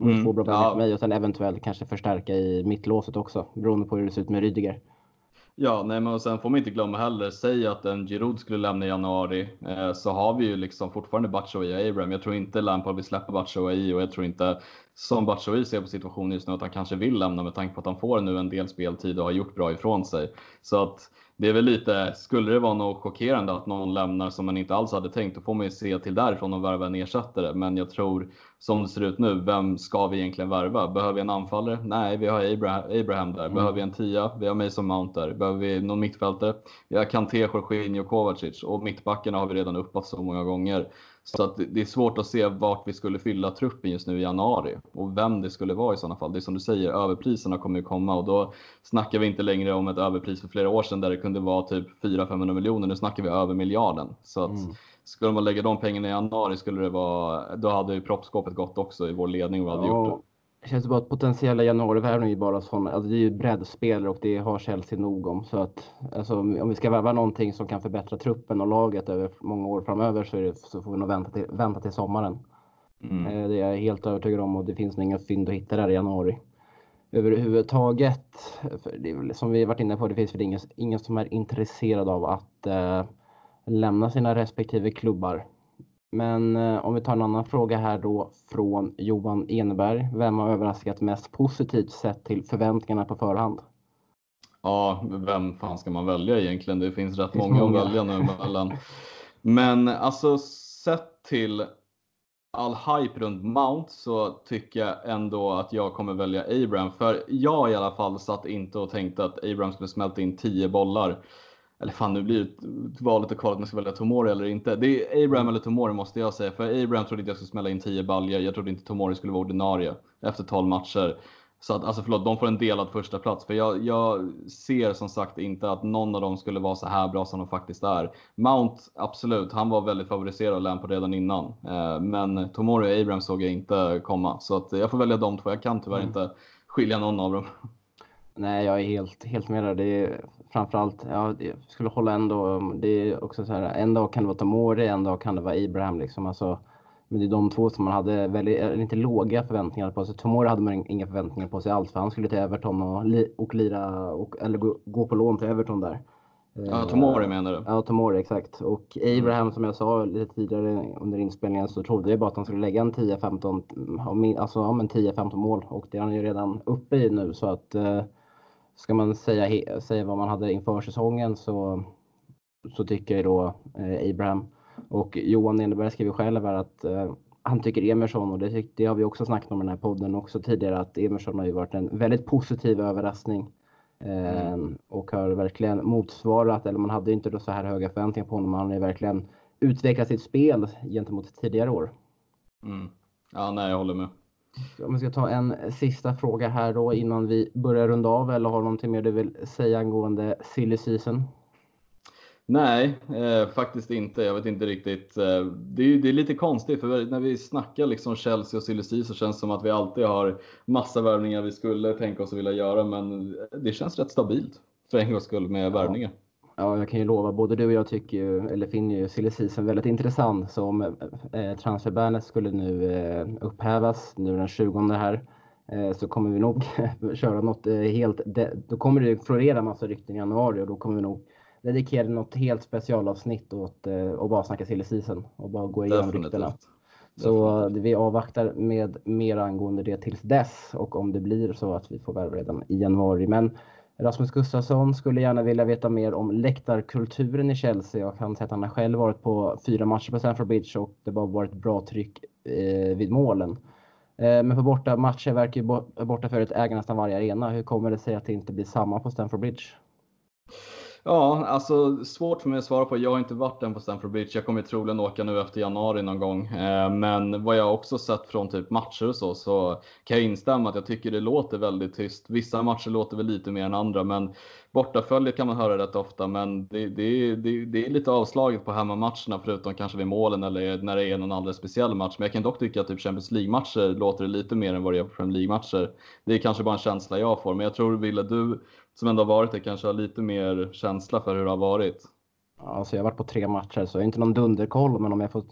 Speaker 1: Mm, två bra ja. för mig och sen eventuellt kanske förstärka i mittlåset också beroende på hur det ser ut med Rydiger.
Speaker 2: Ja, nej, men sen får man inte glömma heller, säg att en Giroud skulle lämna i januari eh, så har vi ju liksom fortfarande Batshuayi och Abraham. Jag tror inte Lampard vill släppa Batshuayi och jag tror inte som Batshuayi ser på situationen just nu att han kanske vill lämna med tanke på att han får nu en del speltid och har gjort bra ifrån sig. Så att det är väl lite, skulle det vara något chockerande att någon lämnar som man inte alls hade tänkt, då får man ju se till därifrån och värva en ersättare. Men jag tror, som det ser ut nu, vem ska vi egentligen värva? Behöver vi en anfallare? Nej, vi har Abraham, där. Mm. Behöver vi en tia? Vi har Mason Mount där. Behöver vi någon mittfältare? Vi har Kanté, Jorginho, Kovacic och mittbackarna har vi redan uppat så många gånger. Så att det är svårt att se vart vi skulle fylla truppen just nu i januari och vem det skulle vara i sådana fall. Det är som du säger, överpriserna kommer ju komma och då snackar vi inte längre om ett överpris för flera år sedan där det kunde vara typ 400-500 miljoner. Nu snackar vi över miljarden. Så att mm. skulle man lägga de pengarna i januari skulle det vara, då hade ju proppskåpet gått också i vår ledning och hade ja. gjort det.
Speaker 1: Känns bara att potentiella januarivärvningar är bara sådana, alltså det är ju breddspelare och det har Chelsea nog om. Så att alltså, om vi ska värva någonting som kan förbättra truppen och laget över många år framöver så, det, så får vi nog vänta till, vänta till sommaren. Mm. Eh, det är jag helt övertygad om och det finns nog inga fynd att hitta där i januari. överhuvudtaget. Det som vi varit inne på, det finns väl ingen, ingen som är intresserad av att eh, lämna sina respektive klubbar. Men eh, om vi tar en annan fråga här då från Johan Eneberg. Vem har överraskat mest positivt sett till förväntningarna på förhand?
Speaker 2: Ja, vem fan ska man välja egentligen? Det finns rätt finns många, många att välja nu mellan. Men alltså sett till all hype runt Mount så tycker jag ändå att jag kommer välja Abraham. För jag i alla fall satt inte och tänkte att Abraham skulle smälta in 10 bollar. Eller fan, nu blir det valet och kvalet om jag ska välja Tomori eller inte. Det är Abraham eller Tomori måste jag säga. För Abraham trodde inte jag skulle smälla in 10 baljor. Jag trodde inte Tomori skulle vara ordinarie efter 12 matcher. Så att, alltså förlåt, de får en delad första plats för jag, jag, ser som sagt inte att någon av dem skulle vara så här bra som de faktiskt är. Mount, absolut, han var väldigt favoriserad av Lampard redan innan. Eh, men Tomori och Abraham såg jag inte komma. Så att jag får välja de två. Jag kan tyvärr mm. inte skilja någon av dem.
Speaker 1: Nej, jag är helt, helt med där. Det är framförallt, ja, jag skulle hålla ändå, det är också så här, en dag kan det vara Tomori, en dag kan det vara Abraham liksom. Alltså, men det är de två som man hade väldigt, inte låga förväntningar på sig. Tomori hade man inga förväntningar på sig alls för han skulle till Everton och, och lira, och, eller gå, gå på lån till Everton där.
Speaker 2: Ja, Tomori menar du?
Speaker 1: Ja, Tomori exakt. Och Abraham som jag sa lite tidigare under inspelningen så trodde jag bara att han skulle lägga en 10-15, alltså ja, men 10-15 mål och det är han ju redan uppe i nu så att eh, ska man säga, säga vad man hade inför säsongen så, så tycker jag då eh, Abraham och Johan Eneberg skriver själv att eh, han tycker Emerson och det, det, har vi också snackat om i den här podden också tidigare att Emerson har ju varit en väldigt positiv överraskning. Eh, mm. Och har verkligen motsvarat, eller man hade inte så här höga förväntningar på honom, men han har ju verkligen utvecklat sitt spel gentemot tidigare år.
Speaker 2: Mm. Ja, nej, jag håller med.
Speaker 1: Om vi ska ta en sista fråga här då innan vi börjar runda av eller har du någonting mer du vill säga angående silly season?
Speaker 2: Nej, eh, faktiskt inte. Jag vet inte riktigt. Eh, det, är, det är lite konstigt för när vi snackar liksom Chelsea och Silly så känns det som att vi alltid har massa värvningar vi skulle tänka oss att vilja göra. Men det känns rätt stabilt för en gångs skull med värvningar.
Speaker 1: Ja, jag kan ju lova, både du och jag tycker ju, eller finner ju silly season väldigt intressant. Så om eh, transferbandet skulle nu eh, upphävas nu den 20 här eh, så kommer vi nog köra något eh, helt, då kommer det florera massa rykten i januari och då kommer vi nog dedikera något helt specialavsnitt åt eh, och bara snacka silly season och bara gå igenom ryktena. Så vi avvaktar med mer angående det tills dess och om det blir så att vi får värva redan i januari. Men Rasmus Gustafsson skulle gärna vilja veta mer om läktarkulturen i Chelsea. Jag kan säga att han har själv varit på fyra matcher på Stamford Bridge och det har varit bra tryck eh, vid målen. Eh, men på borta matcher verkar ju borta äga nästan varje arena. Hur kommer det sig att det inte blir samma på Stamford Bridge?
Speaker 2: Ja, alltså svårt för mig att svara på. Jag har inte varit än på Stamford Bridge. Jag kommer troligen åka nu efter januari någon gång. Eh, men vad jag också sett från typ matcher och så, så kan jag instämma att jag tycker det låter väldigt tyst. Vissa matcher låter väl lite mer än andra, men bortaföljet kan man höra rätt ofta. Men det, det, det, det är lite avslaget på hemmamatcherna, förutom kanske vid målen eller när det är någon alldeles speciell match. Men jag kan dock tycka att typ Champions League-matcher låter det lite mer än vad det gör på Premier League-matcher. Det är kanske bara en känsla jag får, men jag tror Ville, du som ändå har varit det kanske har lite mer känsla för hur det har varit?
Speaker 1: Alltså jag har varit på tre matcher så jag är inte någon dunderkoll men om jag får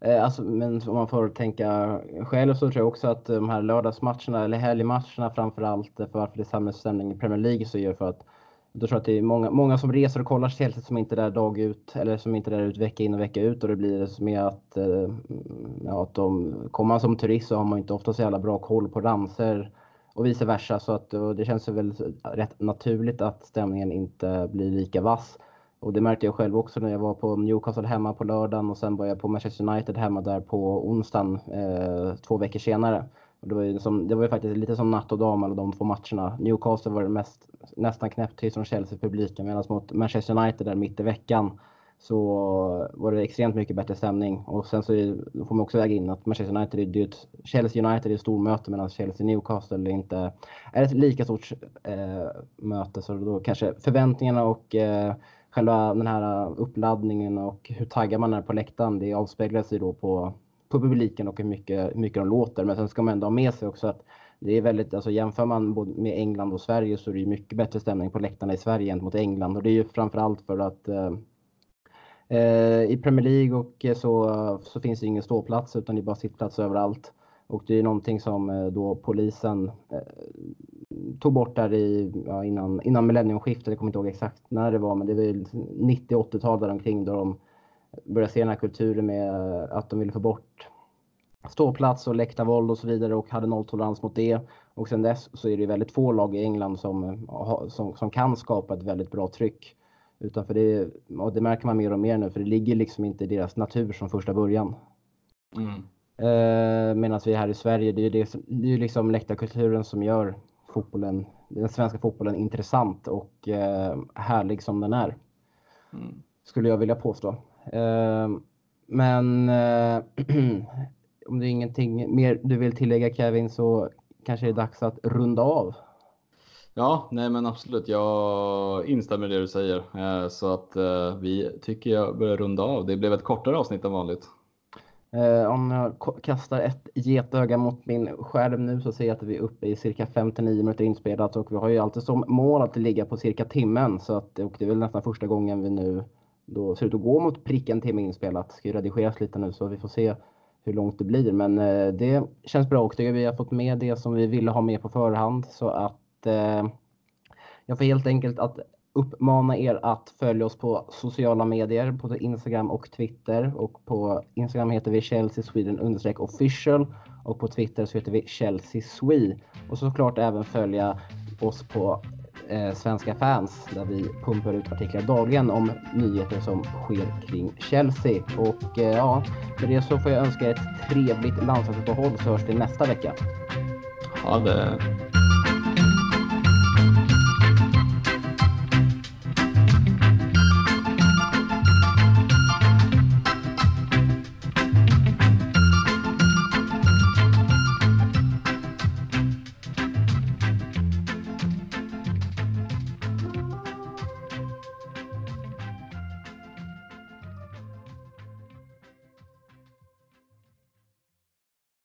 Speaker 1: eh, Alltså, men om man får tänka själv så tror jag också att de här lördagsmatcherna eller helgmatcherna framförallt för varför det är samhällsstämning i Premier League så gör för att då tror jag att det är många, många som reser och kollar Chelsea som inte är där dag ut eller som inte är där ut vecka in och vecka ut och det blir med att, eh, ja, att de, kommer man som turist så har man inte ofta så jävla bra koll på ramser och vice versa. Så att, det känns väl rätt naturligt att stämningen inte blir lika vass. Och det märkte jag själv också när jag var på Newcastle hemma på lördagen och sen var jag på Manchester United hemma där på onsdagen eh, två veckor senare. Och det, var ju som, det var ju faktiskt lite som natt och dag mellan de två matcherna. Newcastle var det mest, nästan knäpptyst från Chelsea-publiken medan mot Manchester United där mitt i veckan så var det extremt mycket bättre stämning. Och sen så får man också väga in att Manchester United är ett, Chelsea United är ett stormöte medan Chelsea Newcastle inte är ett lika stort eh, möte. Så då kanske förväntningarna och eh, själva den här uppladdningen och hur taggad man är på läktaren, det avspeglar sig då på, på publiken och hur mycket, hur mycket de låter. Men sen ska man ändå ha med sig också att det är väldigt, alltså jämför man både med England och Sverige så är det mycket bättre stämning på läktarna i Sverige gentemot England och det är ju framförallt för att Eh, Eh, I Premier League och eh, så, så finns det ingen ståplats utan det är bara sittplats överallt. Och det är någonting som eh, då polisen tog bort där i, ja, innan, innan millenniumskiftet, jag kommer inte ihåg exakt när det var, men det var 90-80-tal däromkring då de började se den här kulturen med att de ville få bort ståplats och läktarvåld och så vidare och hade nolltolerans mot det. Och sen dess så är det väldigt få lag i England som, som, som kan skapa ett väldigt bra tryck. Utan för det, och det märker man mer och mer nu, för det ligger liksom inte i deras natur från första början. Mm. Eh, Medan vi här i Sverige, det är ju det, är liksom läktarkulturen som gör fotbollen, den svenska fotbollen intressant och eh, härlig som den är. Mm. Skulle jag vilja påstå. Eh, men eh, om det är ingenting mer du vill tillägga Kevin så kanske det är dags att runda av.
Speaker 2: Ja, nej men absolut. Jag instämmer i det du säger. Eh, så att eh, vi tycker jag börjar runda av. Det blev ett kortare avsnitt än vanligt.
Speaker 1: Eh, om jag kastar ett getöga mot min skärm nu så ser jag att vi är uppe i cirka 59 minuter inspelat och vi har ju alltid som mål att ligga på cirka timmen. Så att, och det är väl nästan första gången vi nu då ser ut att gå mot pricken timme inspelat. Det ska ju redigeras lite nu så vi får se hur långt det blir. Men det känns bra och vi har fått med det som vi ville ha med på förhand så att Eh, jag får helt enkelt att uppmana er att följa oss på sociala medier, på Instagram och Twitter. Och på Instagram heter vi Chelsea Sweden official och på Twitter så heter vi Chelsea Swe. Och såklart även följa oss på eh, Svenska fans där vi pumpar ut artiklar dagligen om nyheter som sker kring Chelsea. Och eh, ja, med det så får jag önska er ett trevligt landslagsuppehåll så hörs vi nästa vecka.
Speaker 2: Ha det!